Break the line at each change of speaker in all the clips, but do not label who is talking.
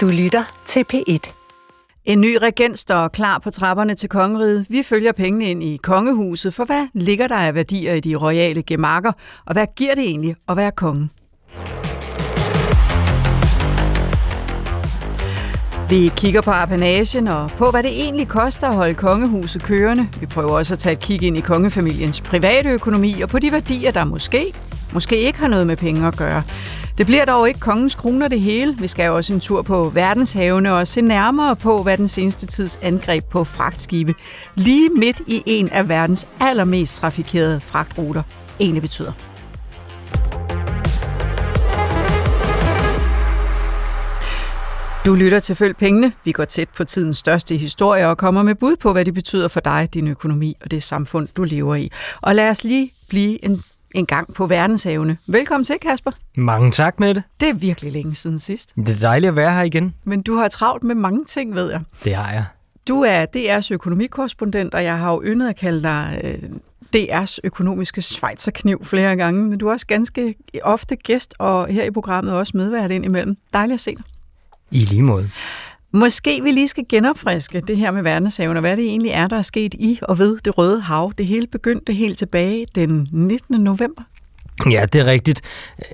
Du lytter til P1.
En ny regent står klar på trapperne til kongeriget. Vi følger pengene ind i kongehuset, for hvad ligger der af værdier i de royale gemakker, og hvad giver det egentlig at være konge? Vi kigger på appanagen og på, hvad det egentlig koster at holde kongehuset kørende. Vi prøver også at tage et kig ind i kongefamiliens private økonomi og på de værdier, der måske, måske ikke har noget med penge at gøre. Det bliver dog ikke kongens kroner det hele. Vi skal jo også en tur på verdenshavene og se nærmere på, hvad den seneste tids angreb på fragtskibe lige midt i en af verdens allermest trafikerede fragtruter egentlig betyder. Du lytter til Følg Pengene. Vi går tæt på tidens største historie og kommer med bud på, hvad det betyder for dig, din økonomi og det samfund, du lever i. Og lad os lige blive en, en gang på verdenshavene. Velkommen til, Kasper.
Mange tak med det.
Det er virkelig længe siden sidst.
Det er dejligt at være her igen.
Men du har travlt med mange ting, ved jeg.
Det har jeg.
Du er DR's økonomikorrespondent, og jeg har jo yndet at kalde dig øh, DR's økonomiske svejserkniv flere gange, men du er også ganske ofte gæst, og her i programmet også medvært ind imellem. Dejligt at se dig.
I lige måde.
Måske vi lige skal genopfriske det her med verdenshaven, og hvad det egentlig er, der er sket i og ved det Røde Hav. Det hele begyndte helt tilbage den 19. november.
Ja, det er rigtigt.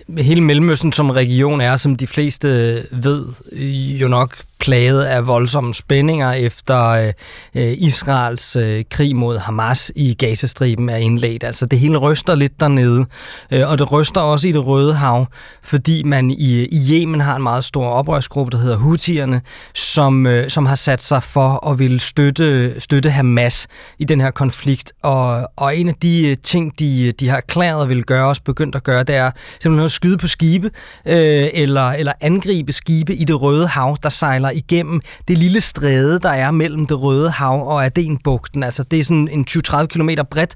Øh, hele Mellemøsten som region er, som de fleste ved, øh, jo nok plaget af voldsomme spændinger efter øh, øh, Israels øh, krig mod Hamas i Gazastriben er indledt. Altså det hele ryster lidt dernede, øh, og det ryster også i det Røde Hav, fordi man i, i Yemen har en meget stor oprørsgruppe, der hedder Houthierne, som, øh, som har sat sig for at ville støtte, støtte Hamas i den her konflikt. Og, og en af de ting, de, de har erklæret vil gøre, os begyndt at gøre, det er simpelthen at skyde på skibe, øh, eller, eller angribe skibe i det Røde Hav, der sejler igennem det lille stræde, der er mellem det Røde Hav og Adenbugten. Altså det er sådan en 20-30 km bredt,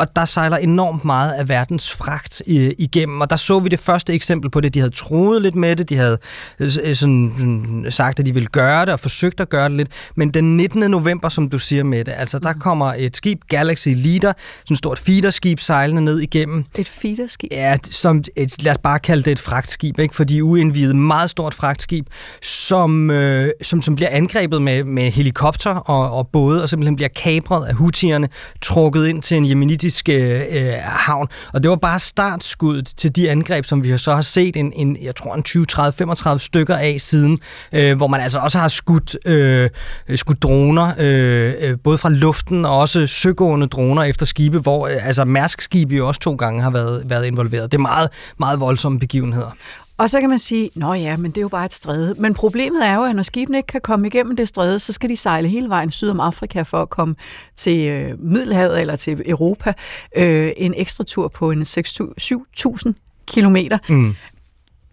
og der sejler enormt meget af verdens fragt øh, igennem, og der så vi det første eksempel på det. De havde troet lidt med det, de havde øh, sådan, sådan sagt, at de ville gøre det, og forsøgt at gøre det lidt, men den 19. november, som du siger med det, altså der kommer et skib, Galaxy Leader, sådan et stort feederskib sejlende ned igennem.
Et feederskib?
Ja, som et, lad os bare kalde det et fragtskib, ikke? for de er uindvidet meget stort fragtskib, som, øh, som, som bliver angrebet med, med helikopter og, og både, og simpelthen bliver kapret af hutierne, trukket ind til en jemenitisk kinesiske øh, havn. Og det var bare startskuddet til de angreb, som vi så har set en, en jeg tror en 20, 30, 35 stykker af siden, øh, hvor man altså også har skudt, øh, skudt droner, øh, øh, både fra luften og også søgående droner efter skibe, hvor øh, altså Mærsk-skibe jo også to gange har været, været involveret. Det er meget, meget voldsomme begivenheder.
Og så kan man sige, nå ja, men det er jo bare et stræde. Men problemet er jo, at når skibene ikke kan komme igennem det stræde, så skal de sejle hele vejen syd om Afrika for at komme til øh, Middelhavet eller til Europa. Øh, en ekstra tur på en 7.000 kilometer. Mm.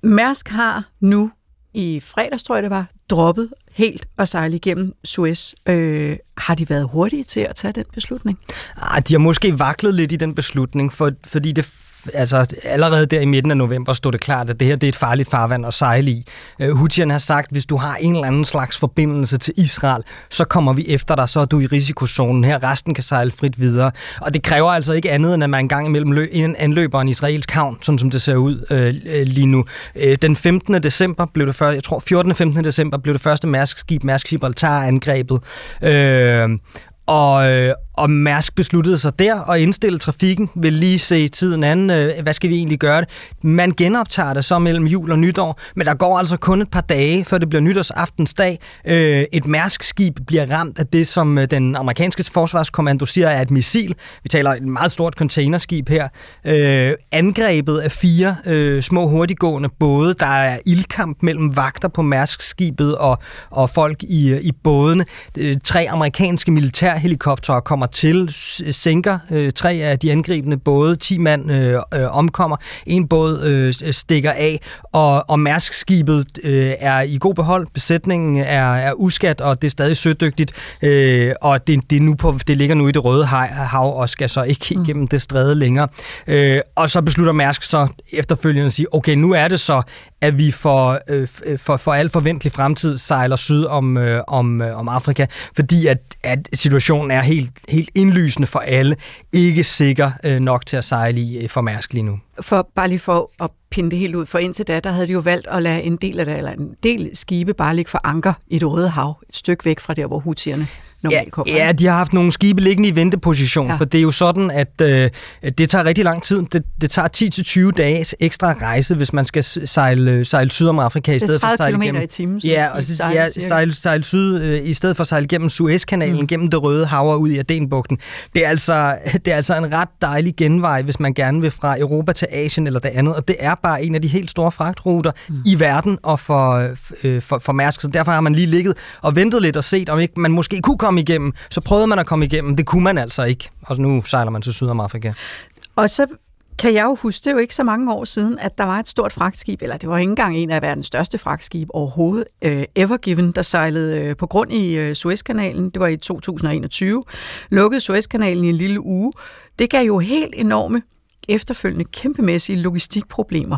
Mærsk har nu i fredags, tror jeg det var, droppet helt at sejle igennem Suez. Øh, har de været hurtige til at tage den beslutning?
Ah, de har måske vaklet lidt i den beslutning, for, fordi det altså allerede der i midten af november stod det klart, at det her det er et farligt farvand at sejle i. Øh, uh, Houthierne har sagt, at hvis du har en eller anden slags forbindelse til Israel, så kommer vi efter dig, så er du i risikozonen her. Resten kan sejle frit videre. Og det kræver altså ikke andet, end at man engang imellem lø- en anløber en israelsk havn, sådan som det ser ud øh, øh lige nu. Øh, den 15. december blev det første, jeg tror 14. 15. december blev det første Mærsk-skib, Mærsk Gibraltar angrebet. Øh, og, og Mærsk besluttede sig der at indstille trafikken, vil lige se tiden an, øh, hvad skal vi egentlig gøre det. Man genoptager det så mellem jul og nytår, men der går altså kun et par dage, før det bliver nytårsaftensdag. Øh, et Mærsk-skib bliver ramt af det, som øh, den amerikanske forsvarskommando siger er et missil. Vi taler et meget stort containerskib her. Øh, angrebet af fire øh, små hurtiggående både. Der er ildkamp mellem vagter på Mærsk-skibet og, og folk i, øh, i bådene. Øh, tre amerikanske militærhelikoptere kommer til, sænker øh, tre af de angribende både, 10 mand øh, øh, omkommer, en båd øh, stikker af, og, og Mærsk-skibet øh, er i god behold, besætningen er, er uskat, og det er stadig sødygtigt, øh, og det, det, nu på, det ligger nu i det røde hav, og skal så ikke mm. igennem det stræde længere. Øh, og så beslutter Mærsk så efterfølgende at sige, okay, nu er det så, at vi for, øh, for, for al forventelig fremtid sejler syd om, øh, om, øh, om Afrika, fordi at, at situationen er helt, helt helt indlysende for alle, ikke sikker øh, nok til at sejle i øh, for Mærsk lige nu.
for bare lige for at pinde det helt ud, for indtil da, der havde de jo valgt at lade en del af det, eller en del skibe bare ligge for anker i det røde hav, et stykke væk fra der, hvor hutierne normalt
ja,
kommer.
Ja, de har haft nogle skibe liggende i venteposition, ja. for det er jo sådan, at øh, det tager rigtig lang tid. Det, det tager 10-20 dages ekstra rejse, hvis man skal sejle, sejle syd om Afrika i stedet for at sejle
igennem. i timen.
Ja, og så, ja, sejle, sejle syd øh, i stedet for at sejle gennem Suezkanalen, mm. gennem det røde hav og ud i Adenbugten. Det er, altså, det er altså en ret dejlig genvej, hvis man gerne vil fra Europa til Asien eller det andet, og det er bare en af de helt store fragtruter mm. i verden og for, øh, for, for Mærsk, så derfor har man lige ligget og ventet lidt og set, om ikke man måske kunne komme igennem. Så prøvede man at komme igennem. Det kunne man altså ikke. Og nu sejler man til Sydamerika.
Og så kan jeg jo huske, det er jo ikke så mange år siden, at der var et stort fragtskib, eller det var ikke engang en af verdens største fragtskib overhovedet, uh, Ever Given, der sejlede uh, på grund i uh, Suezkanalen. Det var i 2021. Lukkede Suezkanalen i en lille uge. Det gav jo helt enorme efterfølgende kæmpemæssige logistikproblemer.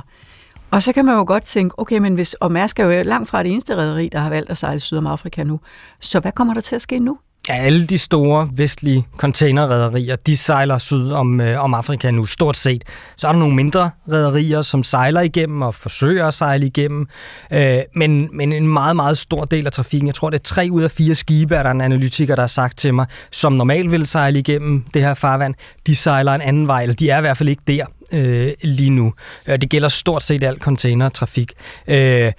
Og så kan man jo godt tænke, okay, men hvis, og Mærsk er jo langt fra det eneste rederi, der har valgt at sejle syd om Afrika nu. Så hvad kommer der til at ske nu?
Ja, alle de store vestlige containerrederier, de sejler syd om, øh, om Afrika nu, stort set. Så er der nogle mindre rederier, som sejler igennem og forsøger at sejle igennem. Øh, men, men en meget, meget stor del af trafikken, jeg tror det er tre ud af fire skibe, er der en analytiker, der har sagt til mig, som normalt vil sejle igennem det her farvand, de sejler en anden vej, eller de er i hvert fald ikke der øh, lige nu. Øh, det gælder stort set alt containertrafik. Øh,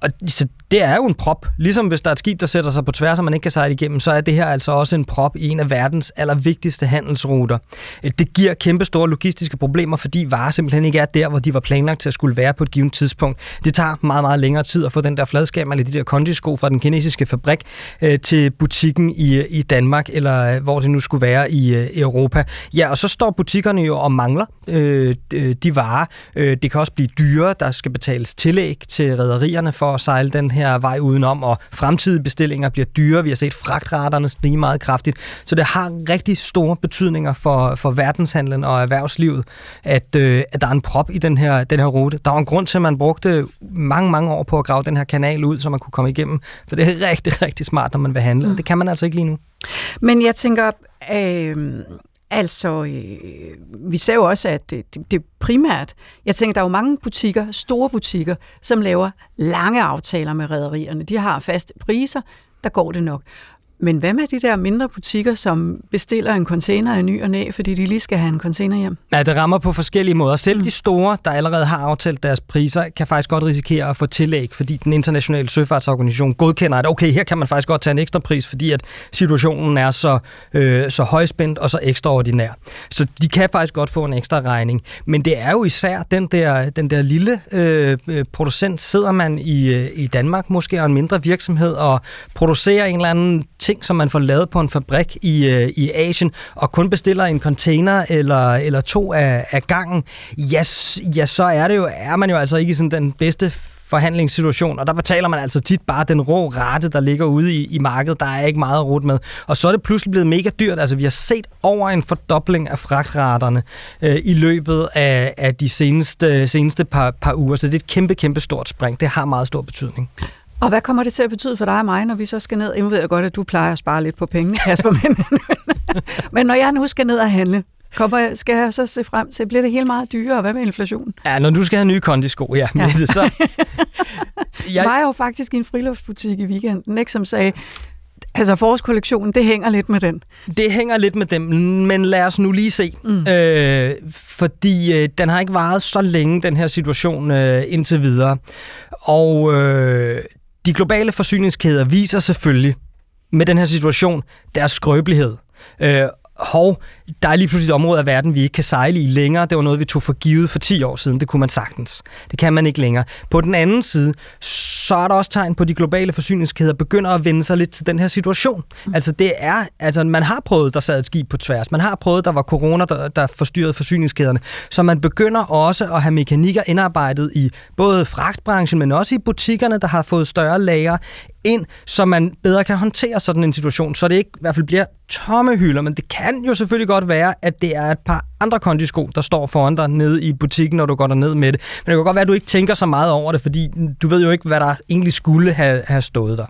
og så det er jo en prop. Ligesom hvis der er et skib, der sætter sig på tværs, og man ikke kan sejle igennem, så er det her altså også en prop i en af verdens allervigtigste handelsruter. Øh, det giver kæmpe store logistiske problemer, fordi varer simpelthen ikke er der, hvor de var planlagt til at skulle være på et givet tidspunkt. Det tager meget, meget længere tid at få den der fladskærm eller de der kondisko fra den kinesiske fabrik øh, til butikken i, i Danmark, eller øh, hvor det nu skulle være i øh, Europa. Ja, og så står butikkerne jo og mangler øh, øh de varer. Det kan også blive dyre. Der skal betales tillæg til rædderierne for at sejle den her her vej udenom, og fremtidige bestillinger bliver dyre. Vi har set fragtraterne stige meget kraftigt. Så det har rigtig store betydninger for, for verdenshandlen og erhvervslivet, at, øh, at der er en prop i den her, den her rute. Der var en grund til, at man brugte mange, mange år på at grave den her kanal ud, så man kunne komme igennem. For det er rigtig, rigtig smart, når man vil handle. Mm. Det kan man altså ikke lige nu.
Men jeg tænker, øh, Altså, øh, vi ser jo også, at det, det primært, jeg tænker, der er jo mange butikker, store butikker, som laver lange aftaler med rædderierne. De har faste priser, der går det nok. Men hvad med de der mindre butikker, som bestiller en container i ny og næ, fordi de lige skal have en container hjem?
Ja, det rammer på forskellige måder. Selv mm. de store, der allerede har aftalt deres priser, kan faktisk godt risikere at få tillæg, fordi den internationale søfartsorganisation godkender, at okay, her kan man faktisk godt tage en ekstra pris, fordi at situationen er så, øh, så højspændt og så ekstraordinær. Så de kan faktisk godt få en ekstra regning. Men det er jo især den der, den der lille øh, producent, sidder man i, øh, i Danmark måske, og en mindre virksomhed, og producerer en eller anden ting, som man får lavet på en fabrik i, øh, i Asien, og kun bestiller en container eller, eller to af, af gangen, ja, ja, så er, det jo, er man jo altså ikke i sådan den bedste forhandlingssituation, og der betaler man altså tit bare den rå rate, der ligger ude i, i markedet. Der er ikke meget at rute med. Og så er det pludselig blevet mega dyrt. Altså, vi har set over en fordobling af fragtraterne øh, i løbet af, af de seneste, seneste par, par uger. Så det er et kæmpe, kæmpe stort spring. Det har meget stor betydning.
Og hvad kommer det til at betyde for dig og mig, når vi så skal ned? Jeg ved jeg godt, at du plejer at spare lidt på pengene, Kasper, men, men når jeg nu skal ned og handle, Kommer, skal jeg så se frem til, bliver det helt meget dyrere? Hvad med inflationen?
Ja, når du skal have nye kondisko, ja. ja. Det, så...
jeg var jo faktisk i en friluftsbutik i weekenden, ikke, som sagde, Altså forårskollektionen, det hænger lidt med den.
Det hænger lidt med dem, men lad os nu lige se. Mm. Øh, fordi øh, den har ikke varet så længe, den her situation, øh, indtil videre. Og øh, de globale forsyningskæder viser selvfølgelig med den her situation deres skrøbelighed. Øh, hov, der er lige pludselig et område af verden, vi ikke kan sejle i længere. Det var noget, vi tog for givet for 10 år siden. Det kunne man sagtens. Det kan man ikke længere. På den anden side, så er der også tegn på, at de globale forsyningskæder begynder at vende sig lidt til den her situation. Mm. Altså, det er, altså, man har prøvet, der sad et skib på tværs. Man har prøvet, der var corona, der, der forstyrrede forsyningskæderne. Så man begynder også at have mekanikker indarbejdet i både fragtbranchen, men også i butikkerne, der har fået større lager ind, så man bedre kan håndtere sådan en situation, så det ikke i hvert fald bliver tomme hylder, men det kan jo selvfølgelig godt være, at det er et par andre kondisko, der står foran dig nede i butikken, når du går ned med det. Men det kan godt være, at du ikke tænker så meget over det, fordi du ved jo ikke, hvad der egentlig skulle have, have stået der.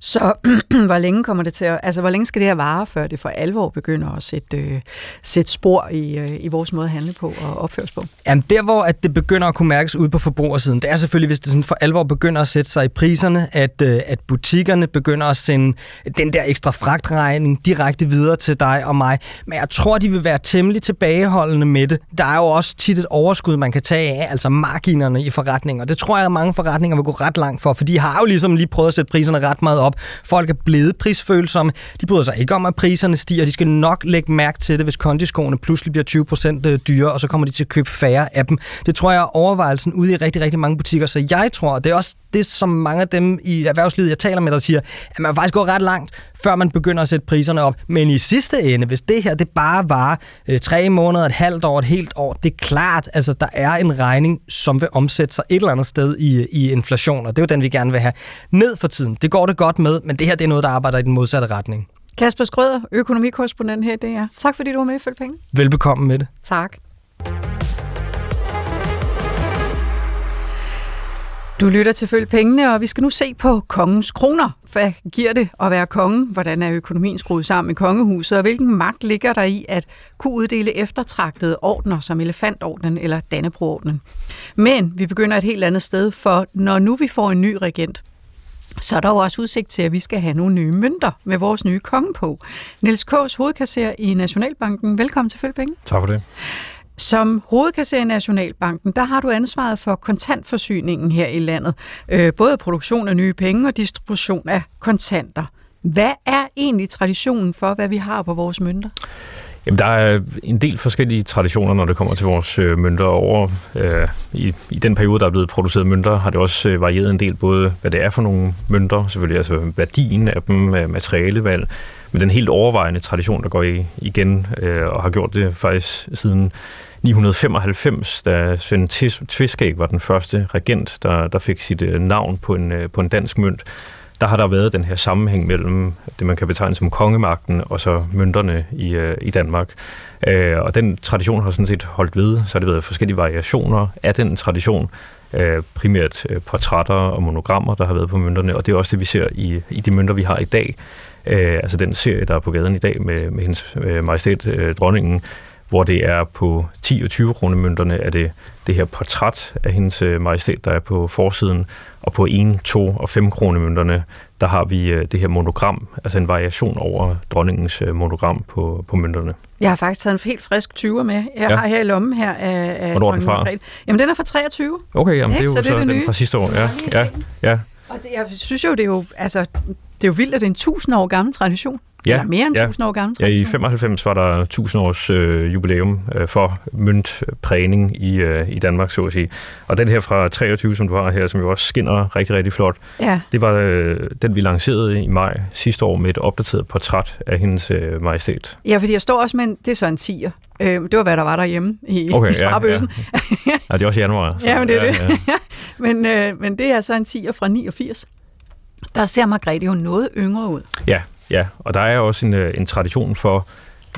Så hvor længe kommer det til at, altså hvor længe skal det her vare, før det for alvor begynder at sætte, øh, sætte spor i, øh, i vores måde at handle på og opføres på?
Jamen der, hvor at det begynder at kunne mærkes ud på forbrugersiden, det er selvfølgelig, hvis det sådan for alvor begynder at sætte sig i priserne, at, øh, at butikkerne begynder at sende den der ekstra fragtregning direkte videre til dig og mig. Men jeg tror, de vil være temmelig tilbageholdende med det. Der er jo også tit et overskud, man kan tage af, altså marginerne i forretninger. Det tror jeg, at mange forretninger vil gå ret langt for, for de har jo ligesom lige prøvet at sætte priserne ret meget op. Folk er blevet prisfølsomme. De bryder sig ikke om, at priserne stiger. De skal nok lægge mærke til det, hvis kondiskoene pludselig bliver 20% øh, dyrere, og så kommer de til at købe færre af dem. Det tror jeg er overvejelsen ude i rigtig, rigtig mange butikker. Så jeg tror, det er også det, som mange af dem i erhvervslivet, jeg taler med, der siger, at man faktisk går ret langt, før man begynder at sætte priserne op. Men i sidste ende, hvis det her det bare var øh, tre måneder, et halvt år, et helt år, det er klart, altså der er en regning, som vil omsætte sig et eller andet sted i, øh, i inflation, og det er jo den, vi gerne vil have ned for tiden. Det går det godt med, men det her det er noget, der arbejder i den modsatte retning.
Kasper Skrøder, økonomikorrespondent her i DR. Tak fordi du var med i Følg Penge.
Velbekomme med det.
Tak. Du lytter til Følg Pengene, og vi skal nu se på kongens kroner. Hvad giver det at være konge? Hvordan er økonomien skruet sammen i kongehuset? Og hvilken magt ligger der i at kunne uddele eftertragtede ordner som elefantordnen eller Dannebroordnen? Men vi begynder et helt andet sted, for når nu vi får en ny regent, så er der jo også udsigt til, at vi skal have nogle nye mønter med vores nye konge på. Niels Kås, hovedkasser i Nationalbanken. Velkommen til Følg Penge.
Tak for det.
Som hovedkasser i Nationalbanken, der har du ansvaret for kontantforsyningen her i landet. Øh, både produktion af nye penge og distribution af kontanter. Hvad er egentlig traditionen for, hvad vi har på vores mønter?
Jamen, der er en del forskellige traditioner, når det kommer til vores øh, mønter over. Øh, i, I den periode, der er blevet produceret mønter, har det også øh, varieret en del, både hvad det er for nogle mønter, selvfølgelig altså værdien af dem, øh, materialevalg, men den helt overvejende tradition, der går i, igen øh, og har gjort det faktisk siden 995, da Svend Tviskæg var den første regent, der, der fik sit øh, navn på en, øh, på en dansk mønt, der har der været den her sammenhæng mellem det, man kan betegne som kongemagten og så mønterne i, øh, i Danmark. Øh, og den tradition har sådan set holdt ved, så har det været forskellige variationer af den tradition, øh, primært øh, portrætter og monogrammer, der har været på mønterne, og det er også det, vi ser i, i de mønter, vi har i dag. altså den serie, der er på gaden i dag med, med hendes majestæt, dronningen, hvor det er på 10 og 20 kroner mønterne, er det det her portræt af hendes øh, majestæt, der er på forsiden, og på 1, 2 og 5 kroner mønterne, der har vi øh, det her monogram, altså en variation over dronningens øh, monogram på, på mønterne.
Jeg har faktisk taget en helt frisk 20'er med. Jeg ja. har her i lommen her af, af
Hvornår er den fra?
Jamen, den er fra 23.
Okay, jamen, det er jo så, det er det den nye. fra sidste år. Ja, ja, ja.
Og det, jeg synes jo, det er jo, altså, det er jo vildt, at det er en 1000 år gammel tradition. Ja, Eller mere end ja. 1000 år gammel
tradition. Ja, i 95 var der 1000 års øh, jubilæum øh, for møntprægning i, øh, i Danmark, så at sige. Og den her fra 23, som du har her, som jo også skinner rigtig, rigtig flot, ja. det var øh, den, vi lancerede i maj sidste år med et opdateret portræt af hendes øh, majestæt.
Ja, fordi jeg står også med en, det er så en tiger. Øh, det var, hvad der var derhjemme i, okay, i sparbøsen.
Ja, ja. ja, det er også januar.
Så, ja, men det er ja, det. Ja. men, øh, men det er så en tiger fra 89. Der ser Margrethe jo noget yngre ud.
Ja, ja. og der er også en, øh, en tradition for,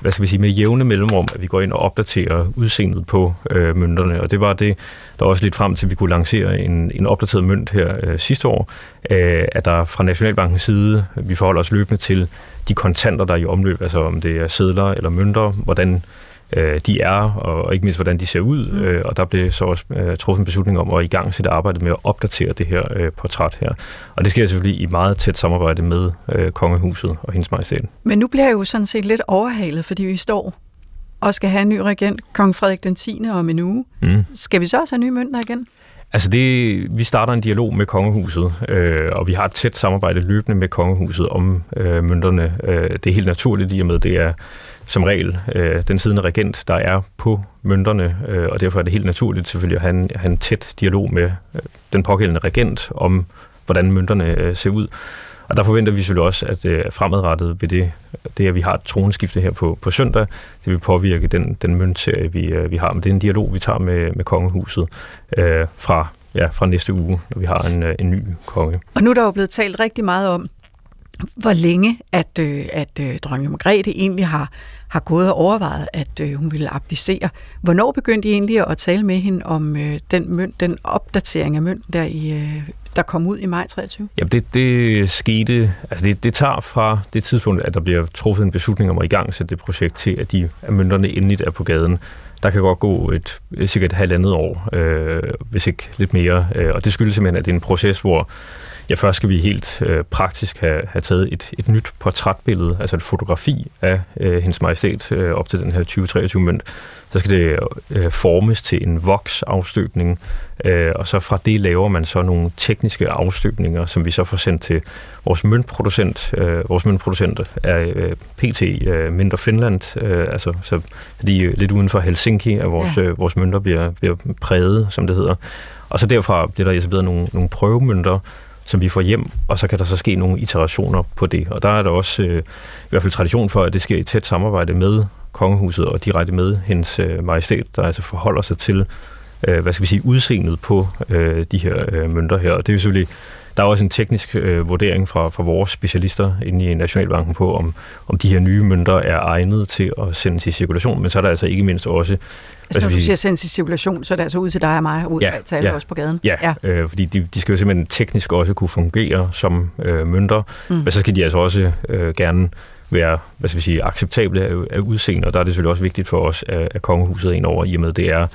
hvad skal vi sige, med jævne mellemrum, at vi går ind og opdaterer udseendet på øh, mønterne. Og det var det, der også lidt frem til, at vi kunne lancere en, en opdateret mønt her øh, sidste år, øh, at der fra Nationalbankens side, vi forholder os løbende til de kontanter, der er i omløb, altså om det er sedler eller mønter, hvordan øh, de er, og ikke mindst hvordan de ser ud. Mm. Øh, og der blev så også øh, truffet en beslutning om at i gang sætte arbejdet med at opdatere det her øh, portræt her. Og det sker selvfølgelig i meget tæt samarbejde med øh, kongehuset og hendes majestæt.
Men nu bliver jeg jo sådan set lidt overhalet, fordi vi står og skal have en ny regent, kong Frederik den 10. om en uge. Mm. Skal vi så også have nye mønter igen?
Altså det, vi starter en dialog med kongehuset, øh, og vi har et tæt samarbejde løbende med kongehuset om øh, mønterne. Øh, det er helt naturligt i og med, det er som regel øh, den siddende regent, der er på mønterne, øh, og derfor er det helt naturligt selvfølgelig at have en, have en tæt dialog med øh, den pågældende regent om, hvordan mønterne øh, ser ud. Og der forventer vi selvfølgelig også, at øh, fremadrettet ved det, det, at vi har et troneskifte her på, på søndag, det vil påvirke den, den møntserie, vi, øh, vi har. Men det er en dialog, vi tager med, med kongehuset øh, fra, ja, fra næste uge, når vi har en, øh, en ny konge.
Og nu er der jo blevet talt rigtig meget om, hvor længe at, øh, at øh, dronning Margrethe egentlig har, har gået og overvejet, at øh, hun ville abdicere. Hvornår begyndte I egentlig at tale med hende om øh, den, mønt, den opdatering af mønten der i, øh, der kom ud i maj 23?
Jamen det, det skete, altså det, det tager fra det tidspunkt, at der bliver truffet en beslutning om at i gang sætte det projekt til, at de at mønterne endeligt er på gaden. Der kan godt gå et, øh, sikkert et halvandet år, øh, hvis ikke lidt mere. Øh, og det skyldes simpelthen, at det er en proces, hvor Ja, først skal vi helt øh, praktisk have, have taget et, et nyt portrætbillede, altså et fotografi af øh, hendes majestæt øh, op til den her 2023 mønt. Så skal det øh, formes til en voksafstøbning, øh, og så fra det laver man så nogle tekniske afstøbninger, som vi så får sendt til vores møntproducent. Øh, vores møntproducent er øh, PT øh, Mindre Finland, øh, altså så de er lidt uden for Helsinki, at vores, ja. øh, vores mønter bliver, bliver præget, som det hedder. Og så derfra bliver der etableret nogle, nogle prøvemønter, som vi får hjem, og så kan der så ske nogle iterationer på det. Og der er der også øh, i hvert fald tradition for, at det sker i tæt samarbejde med kongehuset og direkte med hendes øh, majestæt, der altså forholder sig til, øh, hvad skal vi sige, udseendet på øh, de her øh, mønter her. Og det er jo selvfølgelig der er også en teknisk øh, vurdering fra, fra vores specialister inde i Nationalbanken på, om, om de her nye mønter er egnet til at sendes i cirkulation, men så er der altså ikke mindst også
Altså, når du siger sendes i cirkulation, så er det altså ud til dig og mig, og ud ja, til alle ja, også på gaden?
Ja, ja. Øh, fordi de, de skal jo simpelthen teknisk også kunne fungere som øh, mønter, mm. men så skal de altså også øh, gerne være hvad skal vi sige, acceptable af, af udseende, og der er det selvfølgelig også vigtigt for os, at, at kongehuset er ind over, i og med det er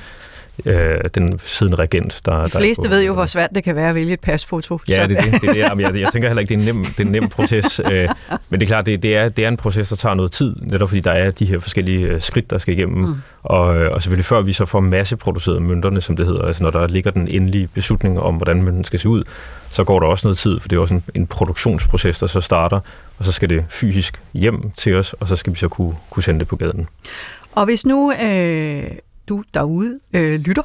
øh, den siddende regent. Der,
De fleste der ved jo, hvor svært det kan være at vælge et pasfoto.
Ja, det, det, det, det er, jeg, jeg tænker heller ikke, det er en nem, det er en nem proces. Øh, men det er klart, det, det, er, det er en proces, der tager noget tid, netop fordi der er de her forskellige øh, skridt, der skal igennem. Mm. Og, øh, og selvfølgelig før vi så får masseproduceret mønterne, som det hedder, altså når der ligger den endelige beslutning om, hvordan mønten skal se ud, så går der også noget tid, for det er også en, en produktionsproces, der så starter, og så skal det fysisk hjem til os, og så skal vi så kunne, kunne sende det på gaden.
Og hvis nu øh, du derude øh, lytter,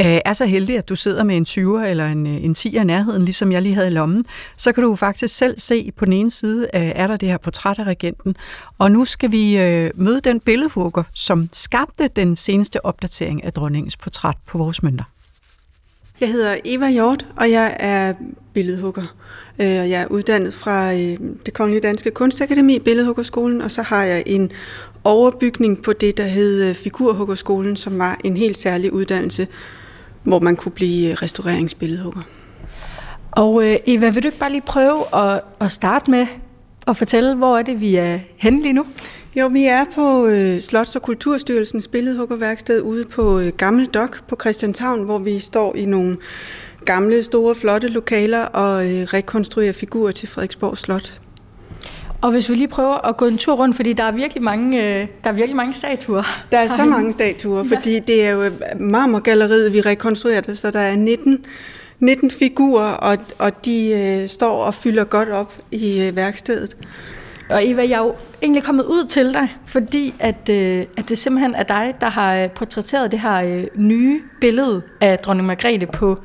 øh, er så heldig, at du sidder med en 20'er eller en, øh, en 10'er nærheden, ligesom jeg lige havde i lommen, så kan du faktisk selv se, på den ene side øh, er der det her portræt af regenten, og nu skal vi øh, møde den billedhugger, som skabte den seneste opdatering af dronningens portræt på vores mønter.
Jeg hedder Eva Hjort, og jeg er billedhugger. Øh, jeg er uddannet fra øh, det Kongelige Danske Kunstakademi, Billedhuggerskolen, og så har jeg en overbygning på det, der hed øh, Figurhuggerskolen, som var en helt særlig uddannelse, hvor man kunne blive restaureringsbilledhugger.
Og Eva, vil du ikke bare lige prøve at, at starte med at fortælle, hvor er det, vi er henne lige nu?
Jo, vi er på øh, Slots- og Kulturstyrelsens billedhuggerværksted ude på øh, Gammel Dok på Christianshavn, hvor vi står i nogle gamle, store, flotte lokaler og øh, rekonstruerer figurer til Frederiksborg Slot.
Og hvis vi lige prøver at gå en tur rundt, fordi der er virkelig mange, øh, der er virkelig mange statuer.
Der er så mange statuer, fordi ja. det er jo marmorgalleriet, vi rekonstruerer det, så der er 19, 19 figurer, og, og de øh, står og fylder godt op i øh, værkstedet.
Og Eva, jeg er jo egentlig kommet ud til dig, fordi at, øh, at det simpelthen er dig, der har øh, portrætteret det her øh, nye billede af dronning Margrethe på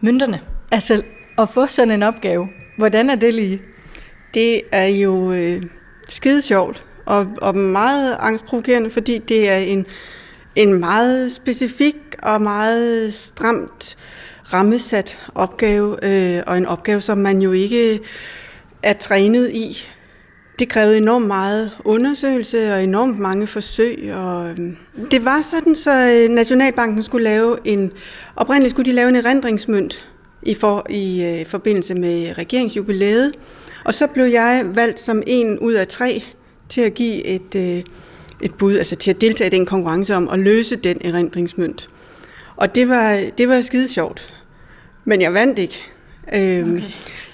mønterne. Altså at få sådan en opgave, hvordan er det lige?
Det er jo øh, skide sjovt og, og meget angstprovokerende, fordi det er en, en meget specifik og meget stramt rammesat opgave, øh, og en opgave, som man jo ikke er trænet i det krævede enormt meget undersøgelse og enormt mange forsøg. Og øhm, det var sådan, så øh, Nationalbanken skulle lave en, oprindeligt skulle de lave en erindringsmønt i, for, i øh, forbindelse med regeringsjubilæet. Og så blev jeg valgt som en ud af tre til at give et, øh, et bud, altså til at deltage i den konkurrence om at løse den erindringsmønt. Og det var, det var skide sjovt. Men jeg vandt ikke. Øhm, okay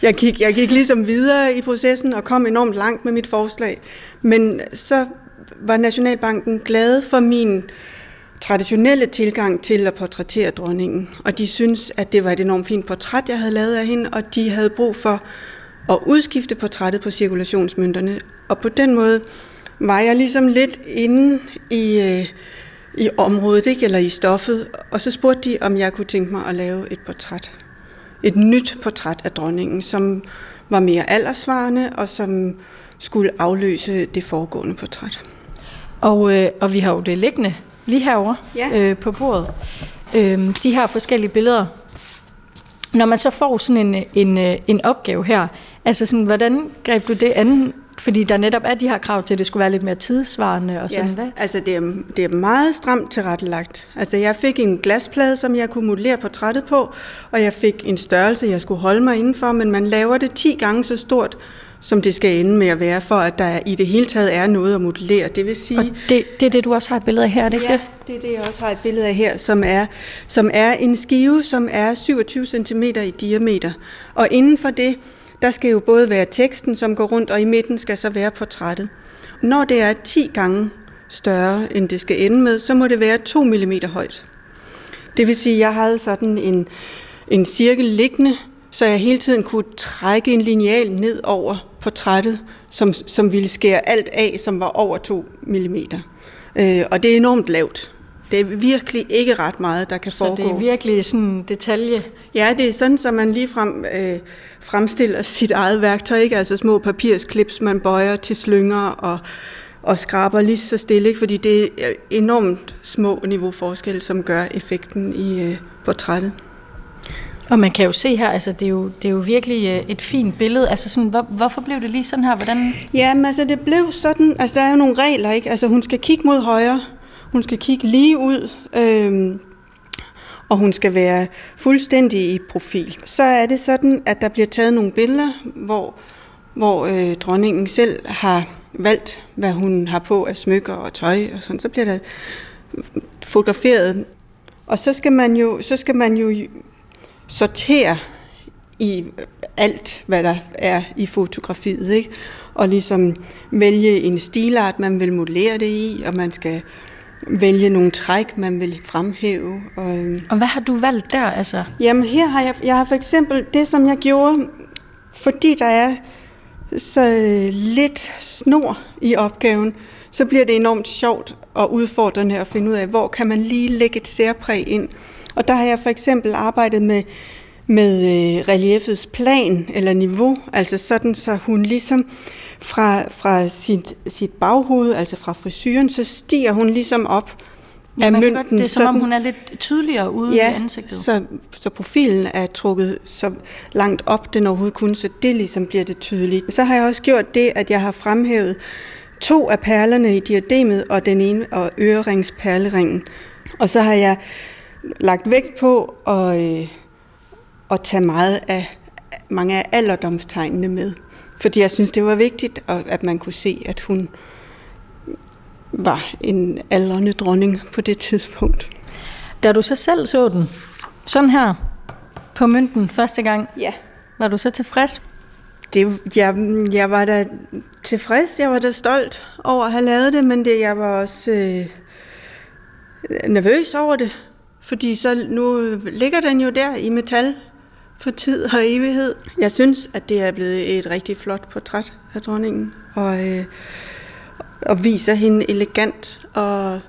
jeg gik, jeg gik ligesom videre i processen og kom enormt langt med mit forslag. Men så var Nationalbanken glad for min traditionelle tilgang til at portrættere dronningen. Og de synes, at det var et enormt fint portræt, jeg havde lavet af hende, og de havde brug for at udskifte portrættet på cirkulationsmønterne. Og på den måde var jeg ligesom lidt inde i, øh, i området, ikke? eller i stoffet, og så spurgte de, om jeg kunne tænke mig at lave et portræt et nyt portræt af dronningen, som var mere aldersvarende og som skulle afløse det foregående portræt.
Og, øh, og vi har jo det liggende lige herovre ja. øh, på bordet. Øh, de her forskellige billeder. Når man så får sådan en, en, en opgave her, altså sådan, hvordan greb du det an Fordi der netop er de her krav til, at det skulle være lidt mere tidsvarende og sådan,
ja,
hvad?
altså det er, det er meget stramt tilrettelagt. Altså jeg fik en glasplade, som jeg kunne modellere portrættet på, og jeg fik en størrelse, jeg skulle holde mig indenfor, men man laver det 10 gange så stort, som det skal ende med at være, for at der i det hele taget er noget at modellere. Det vil sige...
Og det, det er det, du også har et billede af her, er det ikke
ja,
det?
det er det, jeg også har et billede af her, som er, som er en skive, som er 27 cm i diameter. Og inden for det, der skal jo både være teksten, som går rundt, og i midten skal så være portrættet. Når det er 10 gange større, end det skal ende med, så må det være 2 mm højt. Det vil sige, at jeg havde sådan en, en cirkel liggende, så jeg hele tiden kunne trække en lineal ned over portrættet, som, som ville skære alt af, som var over 2 mm. Øh, og det er enormt lavt. Det er virkelig ikke ret meget, der kan
Så
foregå.
det er virkelig sådan en detalje.
Ja, det er sådan, så man lige frem øh, fremstiller sit eget værktøj, ikke? Altså små papirsklips, man bøjer til slynger og, og skraber lige så stille, ikke? Fordi det er enormt små niveauforskelle, som gør effekten i øh, portrættet.
Og man kan jo se her, altså det er jo, det er jo virkelig øh, et fint billede. Altså sådan, hvor, hvorfor blev det lige sådan her? Hvordan?
Ja, men altså det blev sådan, altså der er jo nogle regler, ikke? Altså hun skal kigge mod højre, hun skal kigge lige ud, øhm, og hun skal være fuldstændig i profil. Så er det sådan, at der bliver taget nogle billeder, hvor, hvor øh, dronningen selv har valgt, hvad hun har på af smykker og tøj og sådan. Så bliver der fotograferet. Og så skal man jo, så skal man jo sortere i alt, hvad der er i fotografiet, ikke? Og ligesom vælge en stilart, man vil modellere det i, og man skal vælge nogle træk, man vil fremhæve. Og, øhm,
Og hvad har du valgt der? Altså,
Jamen her har jeg, jeg har for eksempel det, som jeg gjorde, fordi der er så lidt snor i opgaven, så bliver det enormt sjovt og udfordrende at finde ud af, hvor kan man lige lægge et særpræg ind. Og der har jeg for eksempel arbejdet med, med øh, reliefets plan eller niveau, altså sådan, så hun ligesom fra, fra sit, sit baghoved, altså fra frisyren, så stiger hun ligesom op
ja,
af mønten.
det er som om,
sådan-
hun er lidt tydeligere ude
ja,
i ansigtet.
Så, så profilen er trukket så langt op, den overhovedet kunne, så det ligesom bliver det tydeligt. Så har jeg også gjort det, at jeg har fremhævet to af perlerne i diademet, og den ene og øreringsperleringen. Og så har jeg lagt vægt på at, øh, at tage meget af, mange af alderdomstegnene med. Fordi jeg synes, det var vigtigt, at man kunne se, at hun var en aldrende dronning på det tidspunkt.
Da du så selv så den, sådan her, på mønten første gang,
Ja.
var du så tilfreds?
Det, jeg, jeg var da tilfreds, jeg var da stolt over at have lavet det, men det, jeg var også øh, nervøs over det, fordi så nu ligger den jo der i metal for tid og evighed. Jeg synes, at det er blevet et rigtig flot portræt af dronningen, og, øh, og viser hende elegant og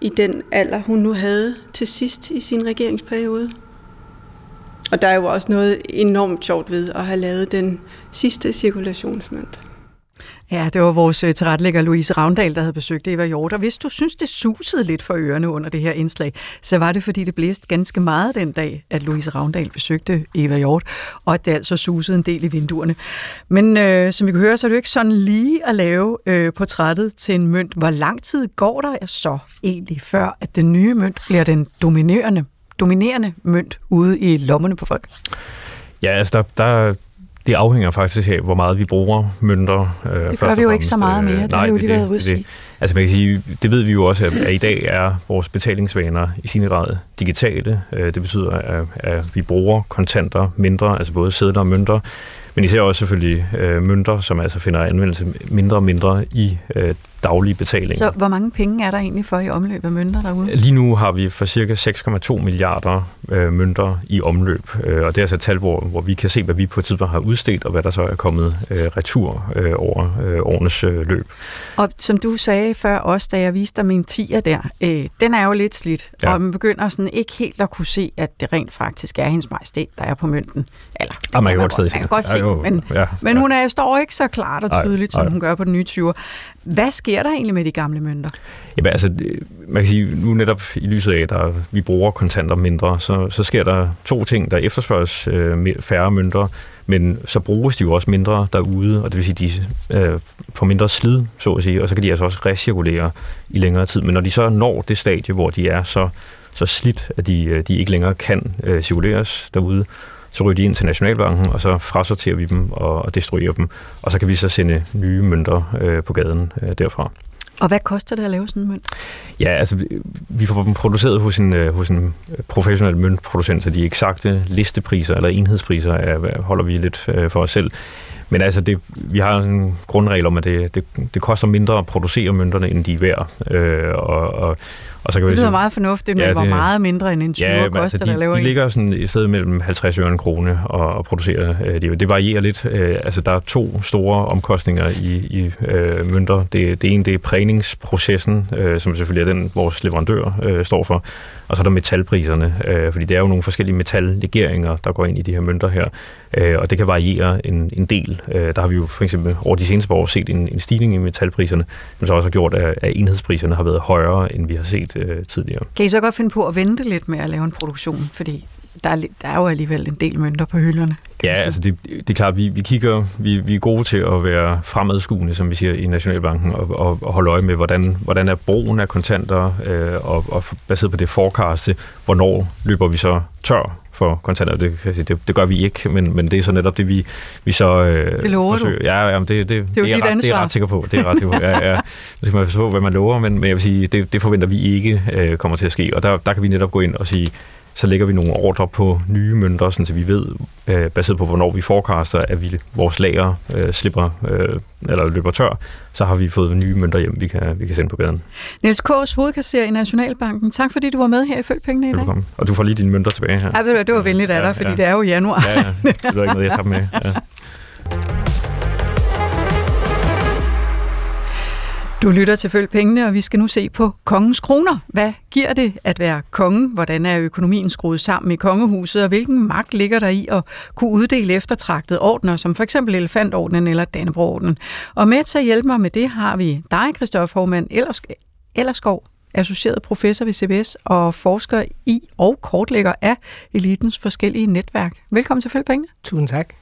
i den alder, hun nu havde til sidst i sin regeringsperiode. Og der er jo også noget enormt sjovt ved at have lavet den sidste cirkulationsmønt.
Ja, det var vores øh, tilrettelægger Louise Ravndal, der havde besøgt Eva Hjort. Og hvis du synes, det susede lidt for ørerne under det her indslag, så var det, fordi det blæste ganske meget den dag, at Louise Ravndal besøgte Eva Hjort, og at det altså susede en del i vinduerne. Men øh, som vi kan høre, så er det jo ikke sådan lige at lave øh, portrættet til en mønt. Hvor lang tid går der så egentlig, før at den nye mønt bliver den dominerende, dominerende mønt ude i lommerne på folk?
Ja, altså der, der, det afhænger faktisk af, hvor meget vi bruger mønter. Øh,
Det gør vi jo ikke så meget mere.
Øh,
Det har vi jo lige
det-
været ude
det-. Altså man kan sige, det ved vi jo også, at, at i dag er vores betalingsvaner i sin grad digitale. Øh, Det betyder, at, at vi bruger kontanter mindre, altså både sedler og mønter, men især også selvfølgelig øh, mønter, som altså finder anvendelse mindre og mindre i øh, daglige betalinger.
Så hvor mange penge er der egentlig for i omløb af mønter derude?
Lige nu har vi for cirka 6,2 milliarder øh, mønter i omløb, øh, og det er altså et tal, hvor, hvor vi kan se, hvad vi på et tidspunkt har udstedt, og hvad der så er kommet øh, retur øh, over øh, årenes øh, løb.
Og som du sagde før også, da jeg viste dig min tiger der, øh, den er jo lidt slidt, ja.
Ja.
og man begynder sådan ikke helt at kunne se, at det rent faktisk er hendes majestæt, der er på mønten. Eller,
Ah, man kan godt
man
se
kan
det.
godt se,
Ja, jo,
men,
ja,
men
ja.
hun er, står ikke så klart og tydeligt, som
nej.
hun gør på den nye 20'er. Hvad sker der egentlig med de gamle mønter?
Jamen, altså, øh, man kan sige, nu netop i lyset af, at der, vi bruger kontanter mindre, så, så sker der to ting. Der efterspørges øh, færre mønter, men så bruges de jo også mindre derude, og det vil sige, de øh, får mindre slid, så at sige, og så kan de altså også recirkulere i længere tid. Men når de så når det stadie, hvor de er så, så slidt, at de, øh, de ikke længere kan øh, cirkuleres derude, så ryger de ind til Nationalbanken, og så frasorterer vi dem og, og destruerer dem, og så kan vi så sende nye mønter øh, på gaden øh, derfra.
Og hvad koster det at lave sådan en mønt?
Ja, altså vi får dem produceret hos en, øh, hos en professionel møntproducent, så de eksakte listepriser eller enhedspriser er, holder vi lidt øh, for os selv. Men altså, det, vi har en grundregel om, at det, det, det koster mindre at producere mønterne, end de er værd. Øh, og, og,
og så kan det lyder meget fornuftigt, men ja, hvor meget mindre end en 20 ja, koster, altså,
de,
der laver
de ligger sådan i stedet mellem 50 øre en krone og, og producere. Øh, det, det varierer lidt. Øh, altså, der er to store omkostninger i, i øh, mønter. Det, det ene, det er prægningsprocessen, øh, som selvfølgelig er den, vores leverandør øh, står for. Og så er der metalpriserne, øh, fordi det er jo nogle forskellige metallegeringer, der går ind i de her mønter her, øh, og det kan variere en, en del. Øh, der har vi jo for eksempel over de seneste år set en, en stigning i metalpriserne, som så også har gjort, at, at enhedspriserne har været højere, end vi har set øh, tidligere.
Kan I så godt finde på at vente lidt med at lave en produktion, fordi der er, der er jo alligevel en del mønter på hylderne.
Ja, altså det, det er klart, vi, vi kigger, vi, vi er gode til at være fremadskuende, som vi siger i Nationalbanken, og, og, og holde øje med, hvordan, hvordan er brugen af kontanter, øh, og, og baseret på det forecast hvornår løber vi så tør for kontanter. Det, det, det gør vi ikke, men, men det er så netop det, vi, vi så
øh, det lover forsøger.
Du. Ja, ja det, det, det,
er det, er ret,
det er ret sikker på. Det er ret sikker på. Ja, ja. Det skal man forstå, hvad man lover, men, men jeg vil sige, det, det forventer vi ikke øh, kommer til at ske. Og der, der kan vi netop gå ind og sige, så lægger vi nogle ordre på nye mønter, så vi ved, øh, baseret på hvornår vi forecaster, at vi, vores lager øh, slipper øh, eller løber tør, så har vi fået nye mønter hjem, vi kan, vi kan sende på gaden.
Niels Kås, hovedkasser i Nationalbanken. Tak fordi du var med her i Følg Pengene i dag.
Velkommen. Og du får lige dine mønter tilbage her.
Ja, ved du, det var venligt af dig, ja, fordi ja. det er jo januar.
Ja, ja. Det er ikke noget, jeg tager med. Ja.
Du lytter til Følg Pengene, og vi skal nu se på kongens kroner. Hvad giver det at være konge? Hvordan er økonomien skruet sammen i kongehuset, og hvilken magt ligger der i at kunne uddele eftertragtede ordner, som for eksempel Elefantordnen eller Dannebrogordnen? Og med til at hjælpe mig med det har vi dig, Christoffer Hormann Ellerskov, associeret professor ved CBS og forsker i og kortlægger af elitens forskellige netværk. Velkommen til Følg Pengene.
Tusind tak.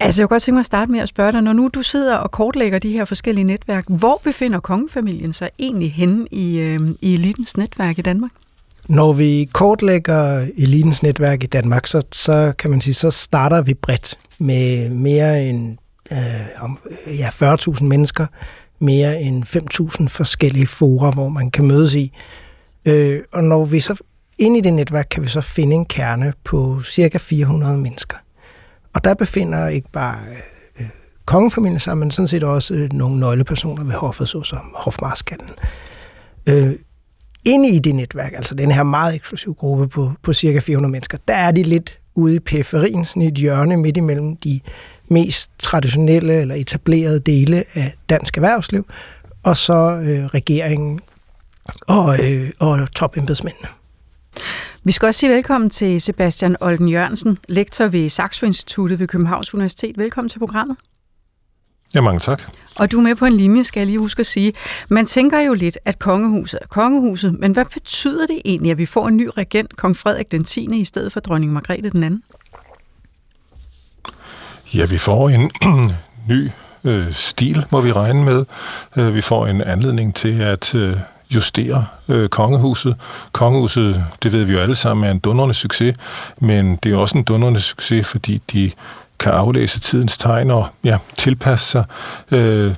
Altså, jeg kunne godt tænke mig at starte med at spørge dig, når nu du sidder og kortlægger de her forskellige netværk, hvor befinder kongefamilien sig egentlig henne i, øh, i elitens netværk i Danmark?
Når vi kortlægger elitens netværk i Danmark, så, så kan man sige, så starter vi bredt med mere end øh, om, ja, 40.000 mennesker, mere end 5.000 forskellige fora, hvor man kan mødes i. Øh, og når vi så ind i det netværk, kan vi så finde en kerne på cirka 400 mennesker. Og der befinder ikke bare øh, kongefamilien sig, men sådan set også øh, nogle nøglepersoner ved hoffet, såsom hofmarskallen. Øh, inde i det netværk, altså den her meget eksklusive gruppe på, på cirka 400 mennesker, der er de lidt ude i periferien, sådan et hjørne midt imellem de mest traditionelle eller etablerede dele af dansk erhvervsliv, og så øh, regeringen og, øh, og topembedsmændene.
Vi skal også sige velkommen til Sebastian Olden Jørgensen, lektor ved Saxo Instituttet ved Københavns Universitet. Velkommen til programmet.
Ja, mange tak.
Og du er med på en linje, skal jeg lige huske at sige. Man tænker jo lidt, at kongehuset er kongehuset, men hvad betyder det egentlig, at vi får en ny regent, kong Frederik den 10. i stedet for dronning Margrethe den anden?
Ja, vi får en ny øh, stil, må vi regne med. Øh, vi får en anledning til at øh, justere øh, kongehuset. Kongehuset, det ved vi jo alle sammen, er en dundrende succes, men det er også en dundrende succes, fordi de kan aflæse tidens tegn og ja, tilpasse sig øh,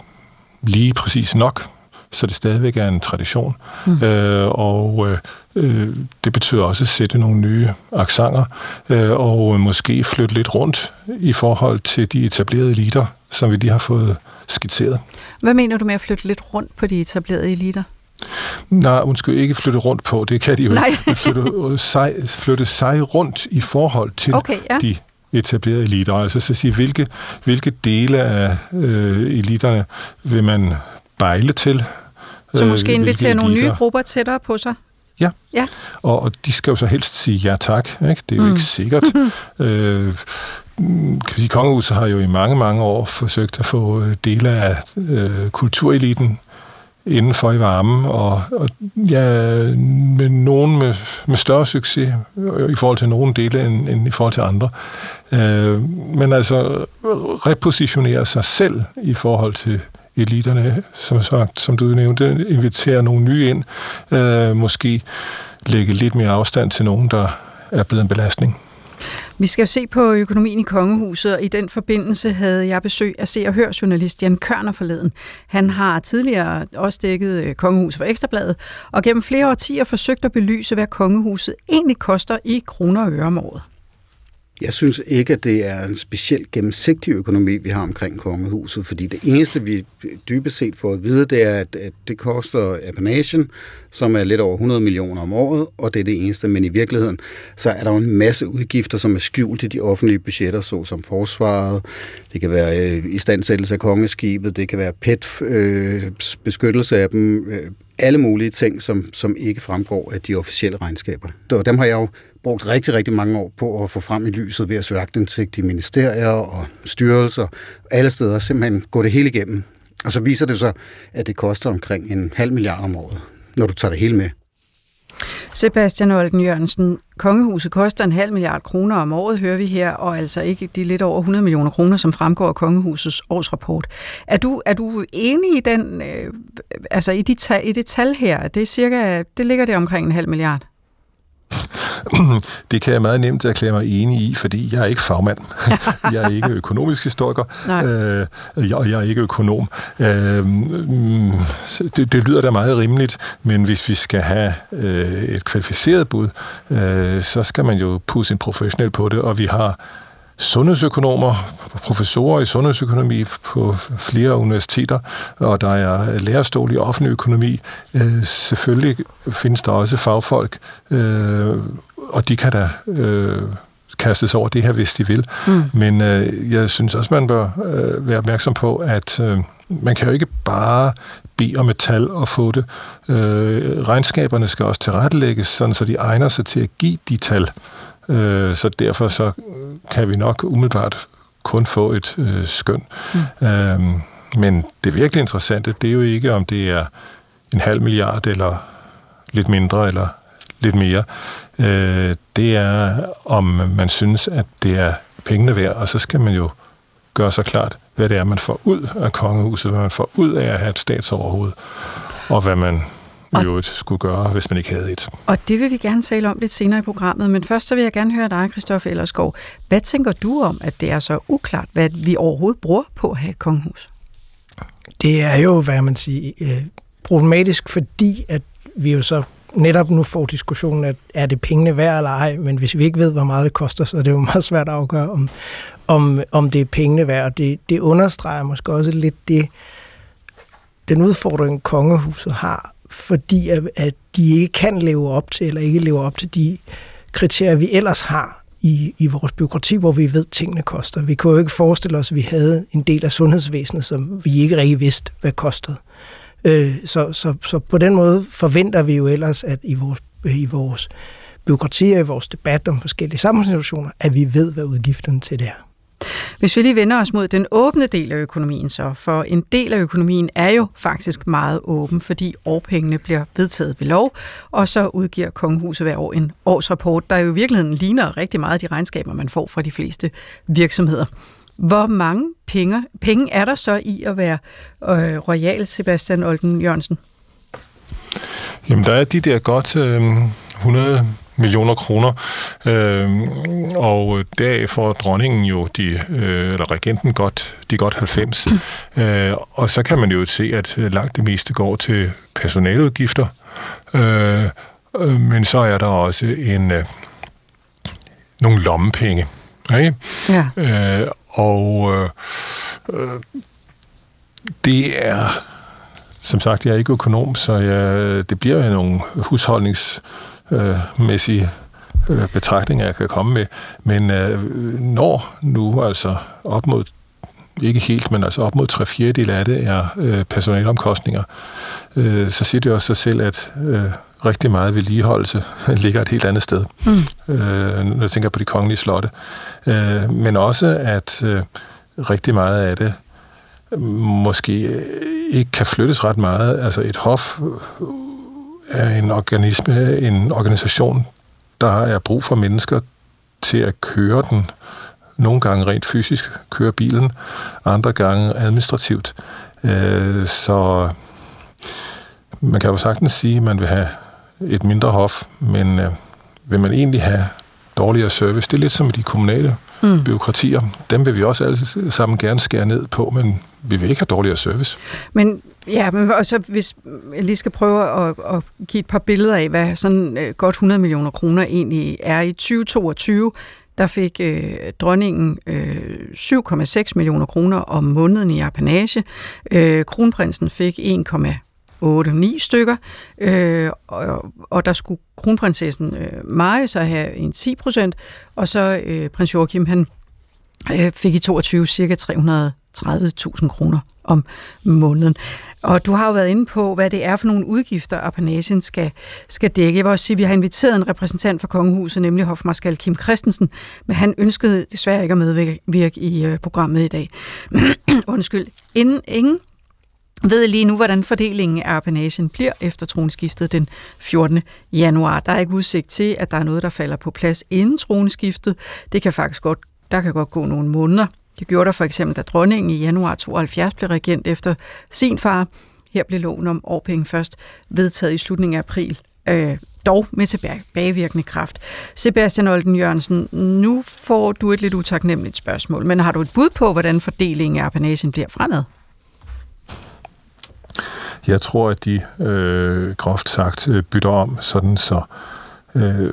lige præcis nok, så det stadigvæk er en tradition. Mm. Øh, og øh, øh det betyder også at sætte nogle nye aksanger, øh, og måske flytte lidt rundt i forhold til de etablerede eliter, som vi lige har fået skitseret.
Hvad mener du med at flytte lidt rundt på de etablerede eliter?
Nej, undskyld, ikke flytte rundt på, det kan de jo Nej. ikke. Flytte sig, flytte sig rundt i forhold til okay, ja. de etablerede eliter. Altså så sige, hvilke, hvilke dele af øh, eliterne vil man bejle til?
Så måske øh, invitere nogle nye grupper tættere på sig?
Ja, ja. Og, og de skal jo så helst sige ja tak. Ikke? Det er jo mm. ikke sikkert. øh, kan sige, kongehuset har jo i mange, mange år forsøgt at få øh, dele af øh, kultureliten indenfor i varmen, og, og ja, med nogen med, med større succes øh, i forhold til nogle dele end, end i forhold til andre. Øh, men altså repositionere sig selv i forhold til eliterne, som sagt, som du nævnte, invitere nogle nye ind, øh, måske lægge lidt mere afstand til nogen, der er blevet en belastning.
Vi skal jo se på økonomien i kongehuset, og i den forbindelse havde jeg besøg af Se og Hør journalist Jan Kørner forleden. Han har tidligere også dækket øh, kongehuset for Ekstrabladet, og gennem flere årtier forsøgt at belyse, hvad kongehuset egentlig koster i kroner og øre om året.
Jeg synes ikke, at det er en specielt gennemsigtig økonomi, vi har omkring kongehuset, fordi det eneste, vi dybest set får at vide, det er, at det koster apanagen, som er lidt over 100 millioner om året, og det er det eneste. Men i virkeligheden, så er der jo en masse udgifter, som er skjult i de offentlige budgetter, såsom forsvaret, det kan være øh, istandsættelse af kongeskibet, det kan være PET, øh, beskyttelse af dem, øh, alle mulige ting, som, som ikke fremgår af de officielle regnskaber. Dem har jeg jo brugt rigtig, rigtig mange år på at få frem i lyset ved at søge agtindsigt i ministerier og styrelser. Alle steder simpelthen gå det hele igennem. Og så viser det sig, at det koster omkring en halv milliard om året, når du tager det hele med.
Sebastian Olden Jørgensen, kongehuset koster en halv milliard kroner om året, hører vi her, og altså ikke de lidt over 100 millioner kroner, som fremgår af kongehusets årsrapport. Er du, er du enig i den, øh, altså i, de i det tal her? Det, er cirka, det ligger det omkring en halv milliard?
Det kan jeg meget nemt erklære mig enig i, fordi jeg er ikke fagmand. jeg er ikke økonomisk historiker, øh, og jeg er ikke økonom. Øh, det, det lyder da meget rimeligt, men hvis vi skal have øh, et kvalificeret bud, øh, så skal man jo pusse en professionel på det, og vi har sundhedsøkonomer, professorer i sundhedsøkonomi på flere universiteter, og der er lærerstol i offentlig økonomi. Øh, selvfølgelig findes der også fagfolk, øh, og de kan da øh, kastes over det her, hvis de vil. Mm. Men øh, jeg synes også, man bør øh, være opmærksom på, at øh, man kan jo ikke bare bede om et tal og få det. Øh, regnskaberne skal også tilrettelægges, sådan så de egner sig til at give de tal. Øh, så derfor så kan vi nok umiddelbart kun få et øh, skøn. Mm. Øhm, men det virkelig interessante, det er jo ikke, om det er en halv milliard, eller lidt mindre, eller lidt mere. Øh, det er, om man synes, at det er pengene værd, og så skal man jo gøre sig klart, hvad det er, man får ud af kongehuset, hvad man får ud af at have et statsoverhoved, og hvad man og, jo skulle gøre, hvis man ikke havde et.
Og det vil vi gerne tale om lidt senere i programmet, men først så vil jeg gerne høre dig, Christoffer Ellerskov. Hvad tænker du om, at det er så uklart, hvad vi overhovedet bruger på at have et kongehus?
Det er jo, hvad man siger, øh, problematisk, fordi at vi jo så netop nu får diskussionen, at er det pengene værd eller ej, men hvis vi ikke ved, hvor meget det koster, så er det jo meget svært at afgøre, om, om, om det er pengene værd. Og det, det understreger måske også lidt det, den udfordring, kongehuset har fordi at, at de ikke kan leve op til, eller ikke lever op til de kriterier, vi ellers har i, i vores byråkrati, hvor vi ved, at tingene koster. Vi kunne jo ikke forestille os, at vi havde en del af sundhedsvæsenet, som vi ikke rigtig vidste, hvad kostede. Øh, så, så, så på den måde forventer vi jo ellers, at i vores, i vores byråkrati og i vores debat om forskellige samfundssituationer, at vi ved, hvad udgifterne til det er.
Hvis vi lige vender os mod den åbne del af økonomien så, for en del af økonomien er jo faktisk meget åben, fordi årpengene bliver vedtaget ved lov, og så udgiver Kongehuset hver år en årsrapport, der jo i virkeligheden ligner rigtig meget de regnskaber, man får fra de fleste virksomheder. Hvor mange penge, penge er der så i at være øh, royal, Sebastian Olden Jørgensen?
Jamen, der er de der godt øh, 100 millioner kroner. Øh, og deraf får dronningen jo, de, øh, eller regenten, godt, de godt 90. Mm. Øh, og så kan man jo se, at langt det meste går til personaludgifter. Øh, øh, men så er der også en øh, nogle lommepenge. Ikke? Ja. Øh, og øh, øh, det er som sagt, jeg er ikke økonom, så jeg, det bliver jo nogle husholdnings øh, øh, betragtninger, jeg kan komme med. Men øh, når nu altså op mod ikke helt, men altså op mod tre fjerdedel af det er øh, personalomkostninger, øh, så siger det også sig selv, at øh, rigtig meget vedligeholdelse ligger et helt andet sted, mm. øh, når jeg tænker på de kongelige slotte. Øh, men også, at øh, rigtig meget af det måske ikke kan flyttes ret meget. Altså et hof er en organisme, en organisation, der er brug for mennesker til at køre den. Nogle gange rent fysisk køre bilen, andre gange administrativt. Øh, så man kan jo sagtens sige, at man vil have et mindre hof, men øh, vil man egentlig have dårligere service? Det er lidt som de kommunale mm. byråkratier. Dem vil vi også alle sammen gerne skære ned på, men vi vil ikke have dårligere service.
Men ja, men og så hvis jeg lige skal prøve at, at give et par billeder af, hvad sådan øh, godt 100 millioner kroner egentlig er i 2022, der fik øh, dronningen øh, 7,6 millioner kroner om måneden i apanage. Øh, kronprinsen fik 8-9 stykker, øh, og, og der skulle kronprinsessen øh, Marie så have en 10 procent, og så øh, prins Joachim, han øh, fik i 22 cirka 330.000 kroner om måneden. Og du har jo været inde på, hvad det er for nogle udgifter, Apanasien skal, skal dække. Jeg vil også sige, at vi har inviteret en repræsentant for kongehuset, nemlig hofmarskal Kim Christensen, men han ønskede desværre ikke at medvirke i øh, programmet i dag. Undskyld. Inden, ingen ved lige nu, hvordan fordelingen af apanasien bliver efter tronskiftet den 14. januar. Der er ikke udsigt til, at der er noget, der falder på plads inden tronskiftet. Det kan faktisk godt, der kan godt gå nogle måneder. Det gjorde der for eksempel, da dronningen i januar 72 blev regent efter sin far. Her blev loven om årpenge først vedtaget i slutningen af april, øh, dog med tilbagevirkende kraft. Sebastian Olden Jørgensen, nu får du et lidt utaknemmeligt spørgsmål, men har du et bud på, hvordan fordelingen af apanasien bliver fremad?
Jeg tror, at de øh, groft sagt øh, bytter om, sådan så øh,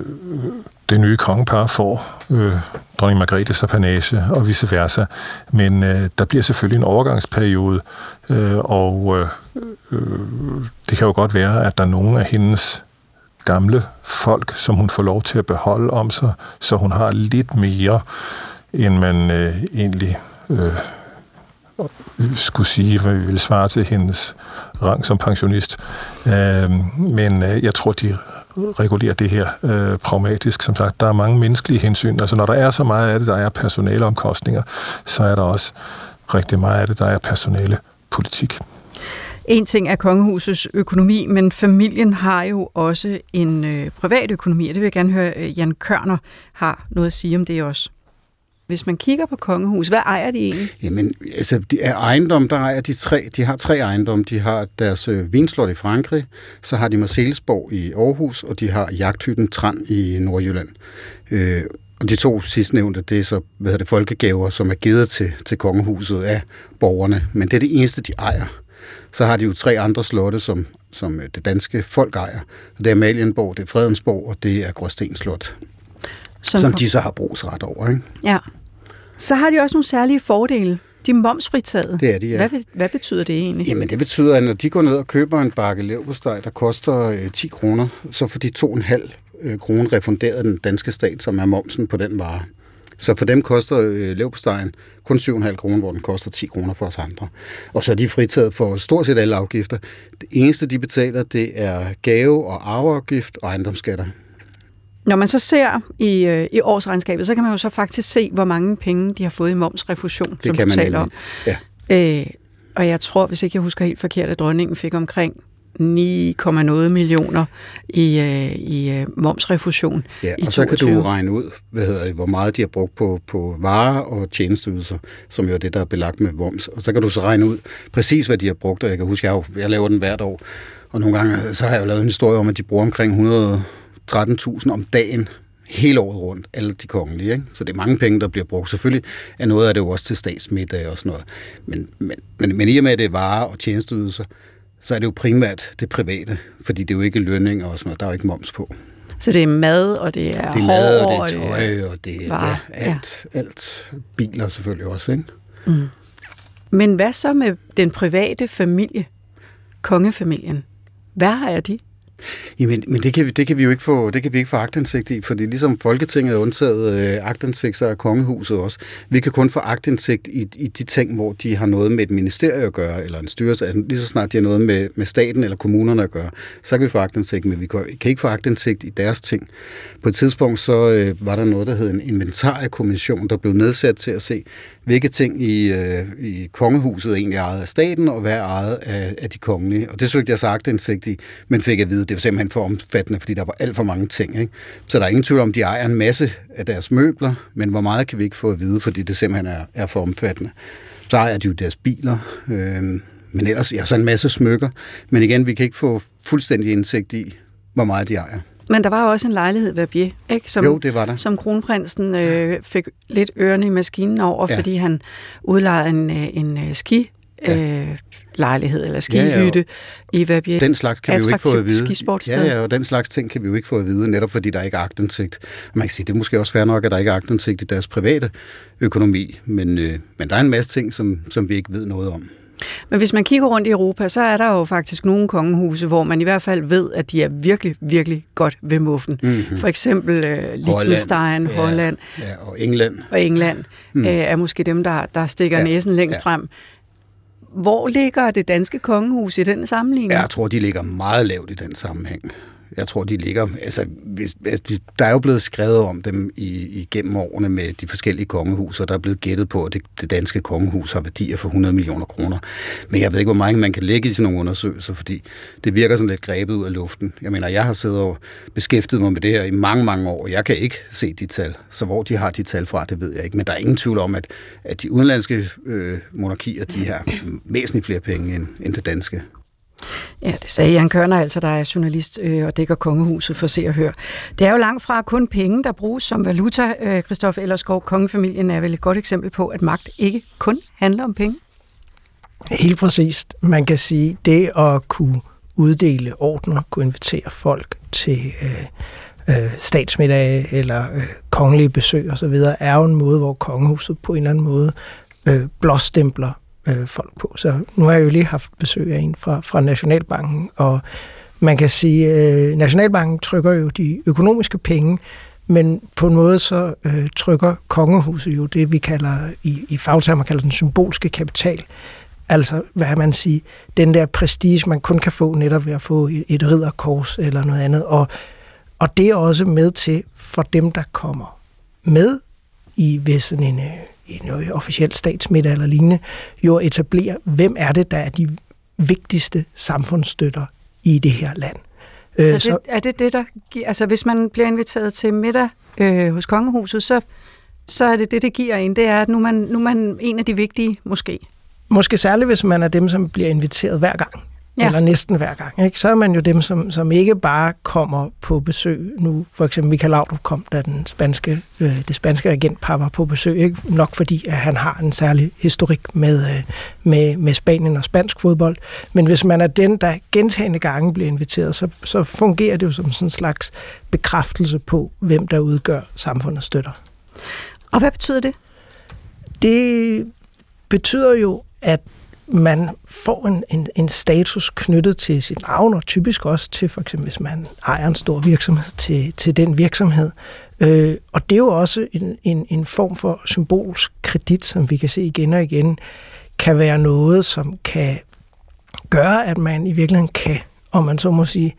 det nye kongepar får øh, dronning Margrethes apanage og vice versa. Men øh, der bliver selvfølgelig en overgangsperiode, øh, og øh, øh, det kan jo godt være, at der er nogle af hendes gamle folk, som hun får lov til at beholde om sig, så hun har lidt mere, end man øh, egentlig øh, skulle sige, hvad vi vil svare til hendes rang som pensionist. Øh, men øh, jeg tror, de regulerer det her øh, pragmatisk. Som sagt, der er mange menneskelige hensyn. Altså når der er så meget af det, der er personaleomkostninger, så er der også rigtig meget af det, der er personale politik.
En ting er kongehusets økonomi, men familien har jo også en øh, privat økonomi, og det vil jeg gerne høre, øh, Jan Kørner har noget at sige om det også. Hvis man kigger på kongehus, hvad ejer de egentlig?
Jamen, altså, de er ejendom, der ejer de tre. De har tre ejendomme. De har deres øh, vinslot i Frankrig, så har de Marcellesborg i Aarhus, og de har jagthytten Tran i Nordjylland. Øh, og de to sidstnævnte, det er så hvad hedder det, folkegaver, som er givet til, til kongehuset af borgerne. Men det er det eneste, de ejer. Så har de jo tre andre slotte, som, som øh, det danske folk ejer. Og det er Malienborg, det er Fredensborg, og det er Gråsten Slot som, som de så har brugsret over. Ikke?
Ja. Så har de også nogle særlige fordele. De er momsfritaget.
Det er de, ja.
Hvad, hvad betyder det egentlig?
Jamen, det betyder, at når de går ned og køber en bakke leverpostej, der koster øh, 10 kroner, så får de 2,5 øh, kroner refunderet den danske stat, som er momsen på den vare. Så for dem koster øh, leverpostejen kun 7,5 kroner, hvor den koster 10 kroner for os andre. Og så er de fritaget for stort set alle afgifter. Det eneste, de betaler, det er gave- og arveafgift og ejendomsskatter.
Når man så ser i, øh, i årsregnskabet, så kan man jo så faktisk se, hvor mange penge de har fået i momsrefusion, det som kan du man taler om. Ja. Øh, og jeg tror, hvis ikke jeg husker helt forkert, at dronningen fik omkring 9,0 millioner i, øh, i øh, momsrefusion.
Ja, og i så kan du regne ud, hvad hedder det, hvor meget de har brugt på, på varer og tjenesteydelser, som jo er det, der er belagt med moms. Og så kan du så regne ud præcis, hvad de har brugt, og jeg kan huske, jeg, jeg laver den hvert år, og nogle gange så har jeg jo lavet en historie om, at de bruger omkring 100 13.000 om dagen hele året rundt, alle de kongelige. Ikke? Så det er mange penge, der bliver brugt. Selvfølgelig er noget af det jo også til statsmiddag og sådan noget. Men, men, men, men i og med, at det er varer og tjenesteydelser, så er det jo primært det private, fordi det er jo ikke lønning og sådan noget. Der er jo ikke moms på.
Så det er mad, og det er
Det er mad, og det er tøj, og det er ja, alt, ja. alt. Biler selvfølgelig også, ikke? Mm.
Men hvad så med den private familie, kongefamilien? Hvad er de?
Jamen, men det kan, vi, det kan vi jo ikke få, det kan vi ikke få agtindsigt i, fordi ligesom Folketinget er undtaget øh, agtindsigt, så er kongehuset også. Vi kan kun få agtindsigt i, i de ting, hvor de har noget med et ministerie at gøre, eller en styrelse, altså lige så snart de har noget med, med staten eller kommunerne at gøre, så kan vi få agtindsigt, men vi kan, kan ikke få agtindsigt i deres ting. På et tidspunkt så øh, var der noget, der hed en inventariekommission, der blev nedsat til at se, hvilke ting i, øh, i kongehuset egentlig ejet af staten, og hvad er ejet af, af de kongelige. Og det søgte jeg sagt indsigt i, men fik at vide, det var simpelthen for omfattende, fordi der var alt for mange ting. Ikke? Så der er ingen tvivl om, de ejer en masse af deres møbler, men hvor meget kan vi ikke få at vide, fordi det simpelthen er, er for omfattende. Så ejer de jo deres biler, øh, men ellers ja, så en masse smykker. Men igen, vi kan ikke få fuldstændig indsigt i, hvor meget de ejer.
Men der var jo også en lejlighed ved Verbier, ikke? Som,
jo, det var der.
Som kronprinsen øh, fik lidt ørerne i maskinen over, ja. fordi han udlejede en, øh, en, en ski... Ja. Øh, lejlighed eller skihytte ja, ja, i Verbier.
Den slags kan vi jo ikke få at vide. Ja, ja, og den slags ting kan vi jo ikke få at vide, netop fordi der ikke er agtindsigt. Man kan sige, det er måske også fair nok, at der ikke er agtindsigt i deres private økonomi, men, øh, men der er en masse ting, som, som vi ikke ved noget om.
Men hvis man kigger rundt i Europa, så er der jo faktisk nogle kongehuse, hvor man i hvert fald ved, at de er virkelig, virkelig godt ved muffen. Mm-hmm. For eksempel øh, Liechtenstein, Holland, Holland
ja, ja, og England.
Og England mm. øh, er måske dem, der, der stikker ja, næsen længst ja. frem. Hvor ligger det danske kongehus i den sammenligning?
Jeg tror, de ligger meget lavt i den sammenhæng. Jeg tror, de ligger... Altså, hvis, altså, der er jo blevet skrevet om dem i, igennem årene med de forskellige kongehus, og der er blevet gættet på, at det, det danske kongehus har værdier for 100 millioner kroner. Men jeg ved ikke, hvor mange man kan lægge i sådan nogle undersøgelser, fordi det virker sådan lidt grebet ud af luften. Jeg mener, jeg har siddet og beskæftiget mig med det her i mange, mange år, og jeg kan ikke se de tal. Så hvor de har de tal fra, det ved jeg ikke. Men der er ingen tvivl om, at, at de udenlandske øh, monarkier, de har væsentligt flere penge end, end det danske.
Ja, det sagde Jan Kørner, altså der er journalist øh, og dækker kongehuset for se og hør. Det er jo langt fra kun penge, der bruges som valuta. Øh, Christoffer Ellersgaard, kongefamilien er vel et godt eksempel på, at magt ikke kun handler om penge.
Helt præcist. Man kan sige, det at kunne uddele ordner, kunne invitere folk til øh, øh, statsmiddag eller øh, kongelige besøg osv., er jo en måde, hvor kongehuset på en eller anden måde øh, blåstempler øh, folk på. Så nu har jeg jo lige haft besøg af en fra, fra Nationalbanken, og man kan sige, at øh, Nationalbanken trykker jo de økonomiske penge, men på en måde så øh, trykker kongehuset jo det, vi kalder i, i fagtermer kalder den symbolske kapital. Altså, hvad man sige, den der prestige, man kun kan få netop ved at få et, et ridderkors eller noget andet. Og, og det er også med til for dem, der kommer med i ved sådan en, øh, i noget officielt statsmiddag eller lignende, jo etablere, hvem er det, der er de vigtigste samfundsstøtter i det her land.
Øh, er, det, så, er det det, der giver, altså hvis man bliver inviteret til middag øh, hos kongehuset, så, så er det det, det giver en, det er, at nu er man, nu er man en af de vigtige, måske.
Måske særligt, hvis man er dem, som bliver inviteret hver gang ja. eller næsten hver gang. Ikke? Så er man jo dem, som, som ikke bare kommer på besøg. Nu for eksempel Michael Laudrup kom, da den spanske, øh, det spanske regentpar var på besøg. Ikke? Nok fordi, at han har en særlig historik med, øh, med, med Spanien og spansk fodbold. Men hvis man er den, der gentagende gange bliver inviteret, så, så fungerer det jo som sådan en slags bekræftelse på, hvem der udgør samfundets støtter.
Og hvad betyder det?
Det betyder jo, at man får en, en, en status knyttet til sit navn, og typisk også til, for eksempel hvis man ejer en stor virksomhed, til, til den virksomhed. Øh, og det er jo også en, en, en form for symbolsk kredit, som vi kan se igen og igen, kan være noget, som kan gøre, at man i virkeligheden kan, om man så må sige,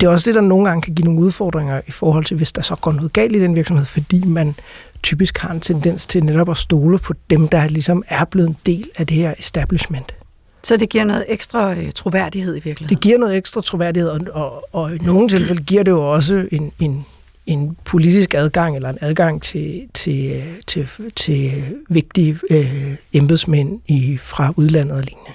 det er også det, der nogle gange kan give nogle udfordringer i forhold til, hvis der så går noget galt i den virksomhed, fordi man typisk har en tendens til netop at stole på dem, der ligesom er blevet en del af det her establishment.
Så det giver noget ekstra øh, troværdighed i virkeligheden?
Det giver noget ekstra troværdighed, og, og, og i nogle tilfælde giver det jo også en, en, en politisk adgang, eller en adgang til, til, til, til vigtige øh, embedsmænd i, fra udlandet og lignende.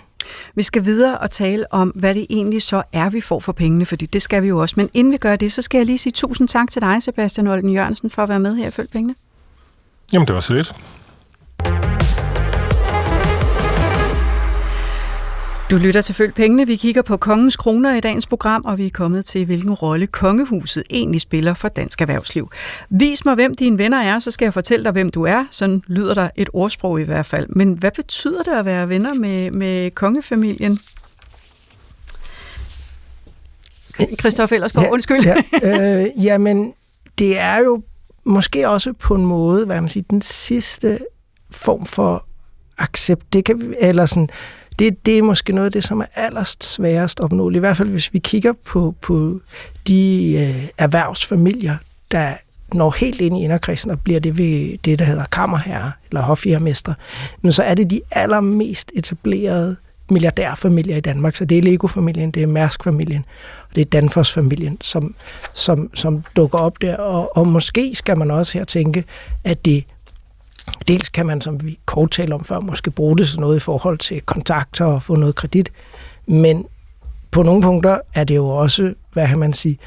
Vi skal videre og tale om, hvad det egentlig så er, vi får for pengene, fordi det skal vi jo også. Men inden vi gør det, så skal jeg lige sige tusind tak til dig, Sebastian Olden Jørgensen, for at være med her i Følg Pengene.
Jamen, det var så lidt.
Du lytter til Følg Pengene. Vi kigger på kongens kroner i dagens program, og vi er kommet til, hvilken rolle kongehuset egentlig spiller for dansk erhvervsliv. Vis mig, hvem dine venner er, så skal jeg fortælle dig, hvem du er. Sådan lyder der et ordsprog i hvert fald. Men hvad betyder det at være venner med, med kongefamilien? Christoffer Ellersgaard, ja, undskyld.
Ja, øh, jamen, det er jo måske også på en måde, hvad man siger, den sidste form for accept. Det kan, eller sådan, det, det er måske noget af det, som er allerst sværest opnåeligt. I hvert fald, hvis vi kigger på, på de øh, erhvervsfamilier, der når helt ind i inderkredsen og bliver det ved det, der hedder kammerherre eller hofjermester, men så er det de allermest etablerede milliardærfamilier i Danmark. Så det er Lego-familien, det er Mærsk-familien, og det er Danfoss-familien, som, som, som dukker op der. Og, og måske skal man også her tænke, at det dels kan man, som vi kort talte om før, måske bruge det sådan noget i forhold til kontakter og få noget kredit, men på nogle punkter er det jo også, hvad kan man sige,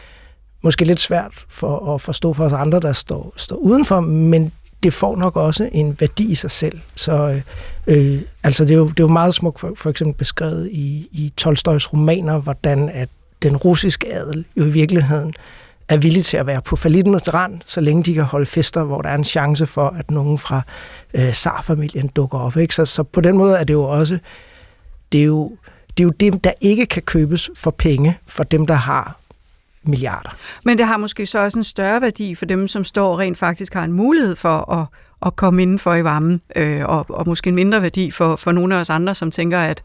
måske lidt svært for at forstå for os andre, der står, står udenfor, men det får nok også en værdi i sig selv. Så øh, øh altså det, er jo, det er jo meget smukt for, for eksempel beskrevet i, i Tolstojs romaner, hvordan at den russiske adel jo i virkeligheden er villig til at være på falitens rand, så længe de kan holde fester, hvor der er en chance for, at nogen fra øh, zarfamilien dukker op. Ikke? Så, så på den måde er det jo også, det er jo, det er jo dem, der ikke kan købes for penge, for dem, der har milliarder.
Men det har måske så også en større værdi for dem, som står rent faktisk har en mulighed for at, at komme indenfor i varmen, øh, og, og måske en mindre værdi for, for nogle af os andre, som tænker, at,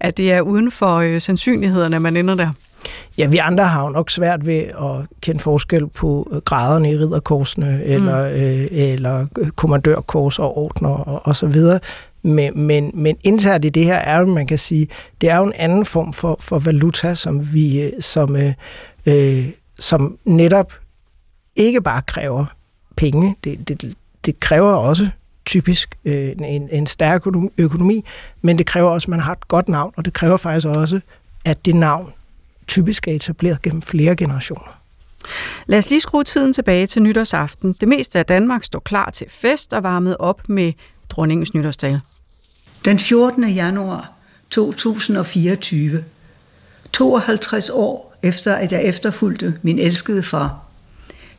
at det er uden for øh, sandsynlighederne, man ender der.
Ja, vi andre har jo nok svært ved at kende forskel på øh, graderne i ridderkorsene, eller, mm. øh, eller kommandørkors og ordner og, og så videre. Men, men, men internt i det her er jo, man kan sige, det er jo en anden form for, for valuta, som vi, øh, som, øh, øh, som netop ikke bare kræver penge, det, det, det kræver også typisk øh, en, en stærk økonomi, men det kræver også, at man har et godt navn, og det kræver faktisk også, at det navn typisk er etableret gennem flere generationer.
Lad os lige skrue tiden tilbage til nytårsaften. Det meste af Danmark står klar til fest og varmet op med dronningens nytårstale.
Den 14. januar 2024, 52 år efter at jeg efterfulgte min elskede far,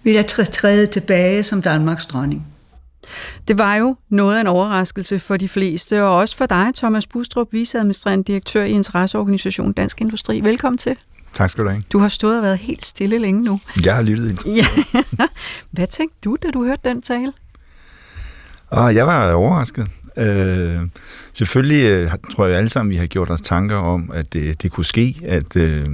vil jeg træde tilbage som Danmarks dronning.
Det var jo noget af en overraskelse for de fleste, og også for dig, Thomas Bustrup, viceadministrerende direktør i interesseorganisationen Dansk Industri. Velkommen til.
Tak skal du have.
Du har stået og været helt stille længe nu.
Jeg har lyttet
Ja. Hvad tænkte du, da du hørte den tale?
Og jeg var overrasket. Øh, selvfølgelig øh, tror jeg alle sammen, vi har gjort os tanker om, at det, det kunne ske, at, øh,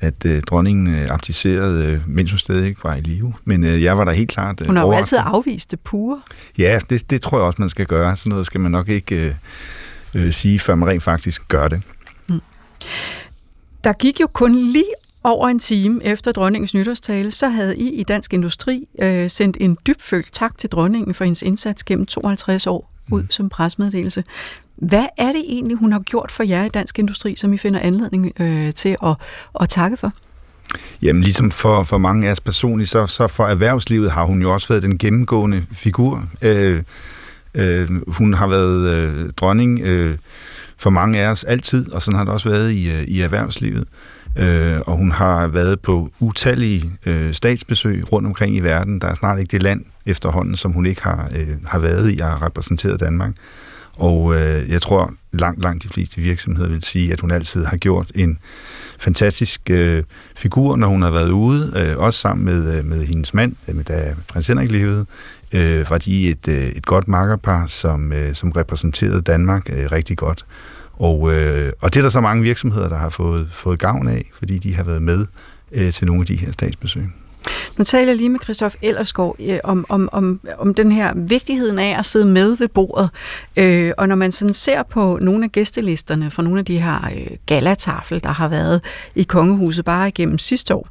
at øh, dronningen øh, abdicerede, øh, mens hun stadig ikke var i live. Men øh, jeg var da helt klart øh,
Hun har jo altid afvist det pure.
Ja, det, det tror jeg også, man skal gøre. Sådan noget skal man nok ikke øh, øh, sige, før man rent faktisk gør det. Mm.
Der gik jo kun lige over en time efter dronningens nytårstale, så havde I i Dansk Industri øh, sendt en dybfølt tak til dronningen for hendes indsats gennem 52 år ud mm. som presmeddelelse. Hvad er det egentlig, hun har gjort for jer i Dansk Industri, som I finder anledning øh, til at, at takke for?
Jamen ligesom for, for mange af os personligt, så, så for erhvervslivet har hun jo også været den gennemgående figur. Øh, øh, hun har været øh, dronning øh, for mange af os altid, og sådan har det også været i, øh, i erhvervslivet. Øh, og hun har været på utallige øh, statsbesøg rundt omkring i verden. Der er snart ikke det land efterhånden, som hun ikke har, øh, har været i og har repræsenteret Danmark. Og øh, jeg tror, langt, langt de fleste virksomheder vil sige, at hun altid har gjort en fantastisk øh, figur, når hun har været ude, øh, også sammen med, øh, med hendes mand, øh, med da prins Henrik levede, øh, var de et, øh, et godt makkerpar, som, øh, som repræsenterede Danmark øh, rigtig godt. Og, øh, og det er der så mange virksomheder, der har fået, fået gavn af, fordi de har været med øh, til nogle af de her statsbesøg.
Nu taler jeg lige med Christoph Ellerskov øh, om, om, om, om den her vigtigheden af at sidde med ved bordet. Øh, og når man sådan ser på nogle af gæstelisterne fra nogle af de her øh, galatafel, der har været i kongehuset bare igennem sidste år,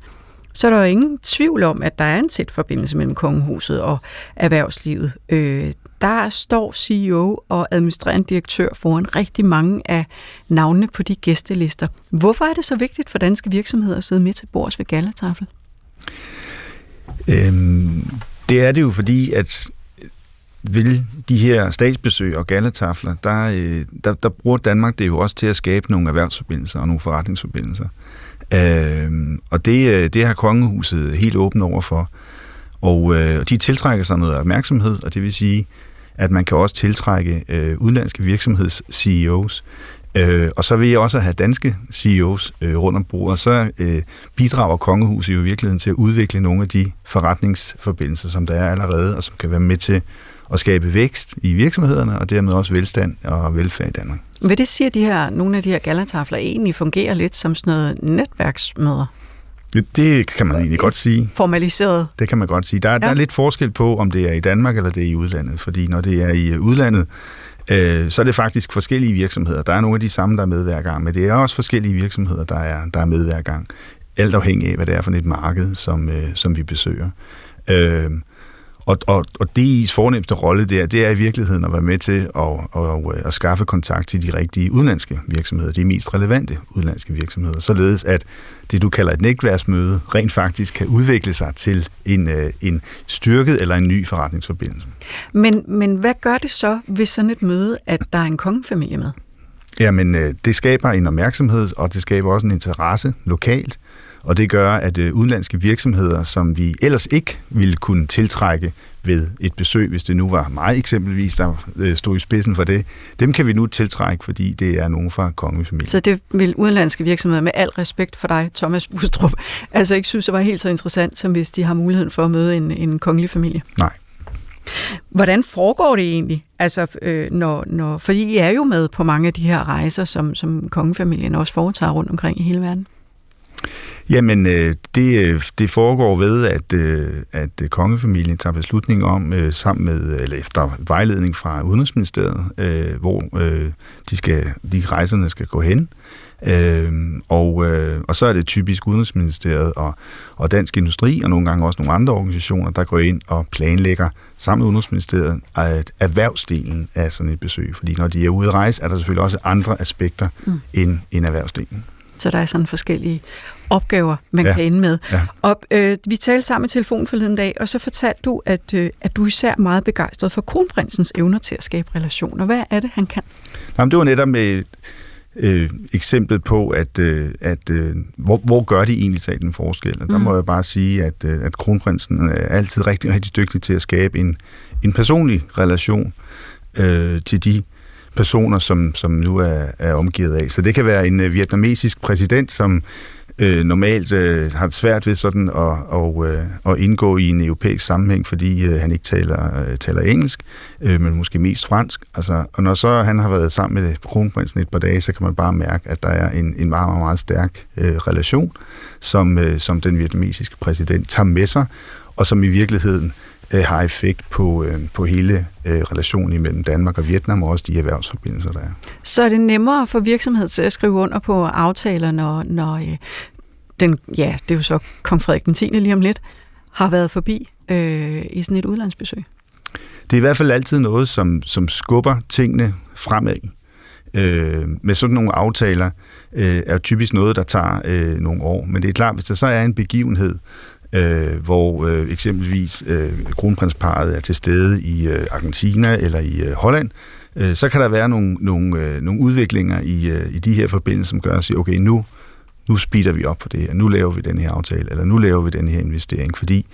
så er der jo ingen tvivl om, at der er en tæt forbindelse mellem kongehuset og erhvervslivet. Øh, der står CEO og administrerende direktør foran rigtig mange af navnene på de gæstelister. Hvorfor er det så vigtigt for danske virksomheder at sidde med til bords ved galatafel?
Øhm, det er det jo fordi, at vil de her statsbesøg og galletafler, der, øh, der, der bruger Danmark det jo også til at skabe nogle erhvervsforbindelser og nogle forretningsforbindelser. Øhm, og det, øh, det har kongehuset helt åbent over for. Og øh, de tiltrækker sig noget opmærksomhed, og det vil sige, at man kan også tiltrække øh, udenlandske virksomheds-CEOs. Øh, og så vil jeg også have danske CEOs øh, rundt om bordet, så øh, bidrager kongehuset jo i virkeligheden til at udvikle nogle af de forretningsforbindelser, som der er allerede, og som kan være med til at skabe vækst i virksomhederne, og dermed også velstand og velfærd i Danmark.
Vil det sige, at de her, nogle af de her galatafler egentlig fungerer lidt som sådan noget netværksmøder?
Det, kan man egentlig godt sige.
Formaliseret.
Det kan man godt sige. Der, ja. der er lidt forskel på, om det er i Danmark eller det er i udlandet. Fordi når det er i udlandet, øh, så er det faktisk forskellige virksomheder. Der er nogle af de samme, der er med hver gang, men det er også forskellige virksomheder, der er, der er med hver gang. Alt afhængig af, hvad det er for et marked, som, øh, som vi besøger. Øh, og, og, og DI's fornemmeste rolle der, det er i virkeligheden at være med til at, at, at, at skaffe kontakt til de rigtige udenlandske virksomheder, de mest relevante udenlandske virksomheder, således at det, du kalder et netværksmøde, rent faktisk kan udvikle sig til en, øh, en styrket eller en ny forretningsforbindelse.
Men, men hvad gør det så ved sådan et møde, at der er en kongefamilie med?
Jamen, øh, det skaber en opmærksomhed, og det skaber også en interesse lokalt. Og det gør, at øh, udenlandske virksomheder, som vi ellers ikke ville kunne tiltrække ved et besøg, hvis det nu var mig eksempelvis, der øh, stod i spidsen for det, dem kan vi nu tiltrække, fordi det er nogen fra kongefamilien.
Så det vil udenlandske virksomheder med al respekt for dig, Thomas Bustrup, altså ikke synes, det var helt så interessant, som hvis de har muligheden for at møde en, en kongelig familie?
Nej.
Hvordan foregår det egentlig? Altså, øh, når, når, fordi I er jo med på mange af de her rejser, som, som kongefamilien også foretager rundt omkring i hele verden.
Jamen, øh, det, øh, det foregår ved, at, øh, at kongefamilien tager beslutning om, sammen med, eller efter vejledning fra Udenrigsministeriet, hvor de, skal, de rejserne skal gå hen. og, og så er det typisk Udenrigsministeriet og, og Dansk Industri, og nogle gange også nogle andre organisationer, der går ind og planlægger sammen med Udenrigsministeriet at erhvervsdelen af sådan et besøg. Fordi når de er ude at rejse, er der selvfølgelig også andre aspekter mm. end, end erhvervsdelen.
Så der er sådan forskellige opgaver, man ja. kan ende med. Ja. Og øh, vi talte sammen i telefon forleden dag, og så fortalte du, at, øh, at du især er meget begejstret for kronprinsens evner til at skabe relationer. Hvad er det, han kan?
Jamen, det var netop med øh, eksemplet på, at, øh, at øh, hvor, hvor gør de egentlig talt en forskel? Og der mm. må jeg bare sige, at, øh, at kronprinsen er altid rigtig, rigtig dygtig til at skabe en, en personlig relation øh, til de personer, som, som nu er, er omgivet af. Så det kan være en øh, vietnamesisk præsident, som øh, normalt øh, har det svært ved sådan at, og, øh, at indgå i en europæisk sammenhæng, fordi øh, han ikke taler, øh, taler engelsk, øh, men måske mest fransk. Altså, og når så han har været sammen med kronprinsen et par dage, så kan man bare mærke, at der er en, en meget, meget, meget stærk øh, relation, som, øh, som den vietnamesiske præsident tager med sig, og som i virkeligheden øh, har effekt på, øh, på hele øh, relationen imellem Danmark og Vietnam, og også de erhvervsforbindelser, der er.
Så er det nemmere for virksomhed til at skrive under på aftaler, når, når øh, den, ja, det er jo så kong Frederik den 10. lige om lidt, har været forbi øh, i sådan et udlandsbesøg?
Det er i hvert fald altid noget, som, som skubber tingene fremad. Øh, med sådan nogle aftaler øh, er typisk noget, der tager øh, nogle år. Men det er klart, hvis der så er en begivenhed, øh, hvor øh, eksempelvis øh, kronprinsparet er til stede i øh, Argentina eller i øh, Holland, øh, så kan der være nogle, nogle, øh, nogle udviklinger i, øh, i de her forbindelser, som gør at sige, okay, nu, nu speeder vi op på det her, nu laver vi den her aftale, eller nu laver vi den her investering, fordi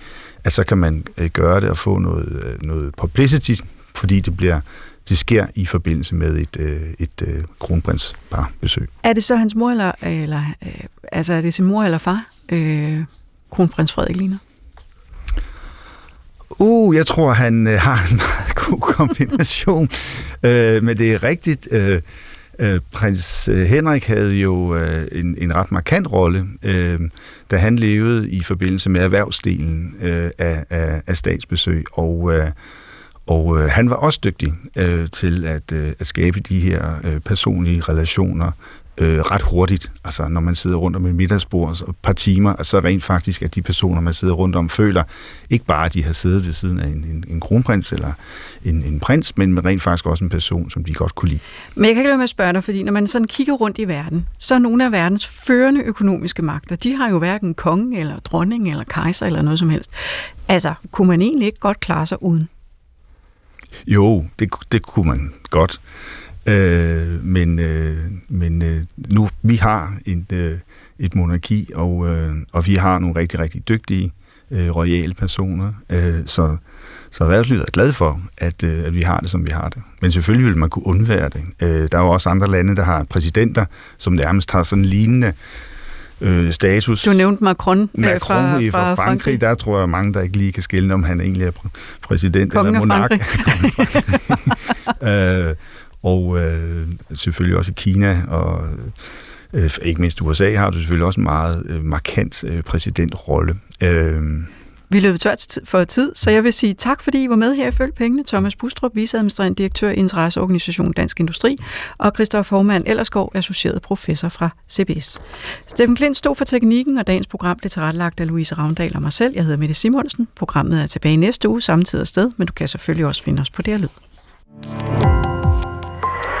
at så kan man øh, gøre det og få noget, øh, noget publicity, fordi det bliver det sker i forbindelse med et, øh, et øh, kronprinspar besøg.
Er det så hans mor eller, eller øh, altså er det sin mor eller far, øh, kronprins Frederik ligner?
Uh, jeg tror, han øh, har en meget god kombination. øh, men det er rigtigt. Øh, øh, prins øh, Henrik havde jo øh, en, en ret markant rolle, øh, da han levede i forbindelse med erhvervsdelen øh, af, af, af statsbesøg. Og, øh, og øh, han var også dygtig øh, til at, øh, at skabe de her øh, personlige relationer øh, ret hurtigt. Altså når man sidder rundt om et middagsbord et par timer, altså rent faktisk, at de personer, man sidder rundt om, føler ikke bare, at de har siddet ved siden af en, en, en kronprins eller en, en prins, men rent faktisk også en person, som de godt kunne lide.
Men jeg kan ikke lade med at spørge dig, fordi når man sådan kigger rundt i verden, så er nogle af verdens førende økonomiske magter, de har jo hverken konge eller dronning eller kejser eller noget som helst. Altså, kunne man egentlig ikke godt klare sig uden?
Jo, det, det kunne man godt. Øh, men øh, men øh, nu, vi har et, øh, et monarki, og, øh, og vi har nogle rigtig, rigtig dygtige øh, royale personer, øh, så, så erhvervslivet er glad for, at, øh, at vi har det, som vi har det. Men selvfølgelig vil man kunne undvære det. Øh, der er jo også andre lande, der har præsidenter, som nærmest har sådan lignende øh, status.
Du nævnte Macron,
øh, Macron fra, fra, fra Frankrig. Frankrig. Der tror jeg, mange, der ikke lige kan skille, om han egentlig er præsident Kongen eller monark. øh, og øh, selvfølgelig også Kina og Øh, ikke mindst USA har du selvfølgelig også en meget øh, markant øh, præsidentrolle. Øh,
vi løb tørt for tid, så jeg vil sige tak, fordi I var med her i Følg Pengene. Thomas Bustrup, viceadministrerende direktør i Interesseorganisationen Dansk Industri, og Christoffer Hormann Ellerskov, associeret professor fra CBS. Steffen Klint stod for teknikken, og dagens program blev tilrettelagt af Louise Ravndal og mig selv. Jeg hedder Mette Simonsen. Programmet er tilbage næste uge, samme tid og sted, men du kan selvfølgelig også finde os på det her lyd.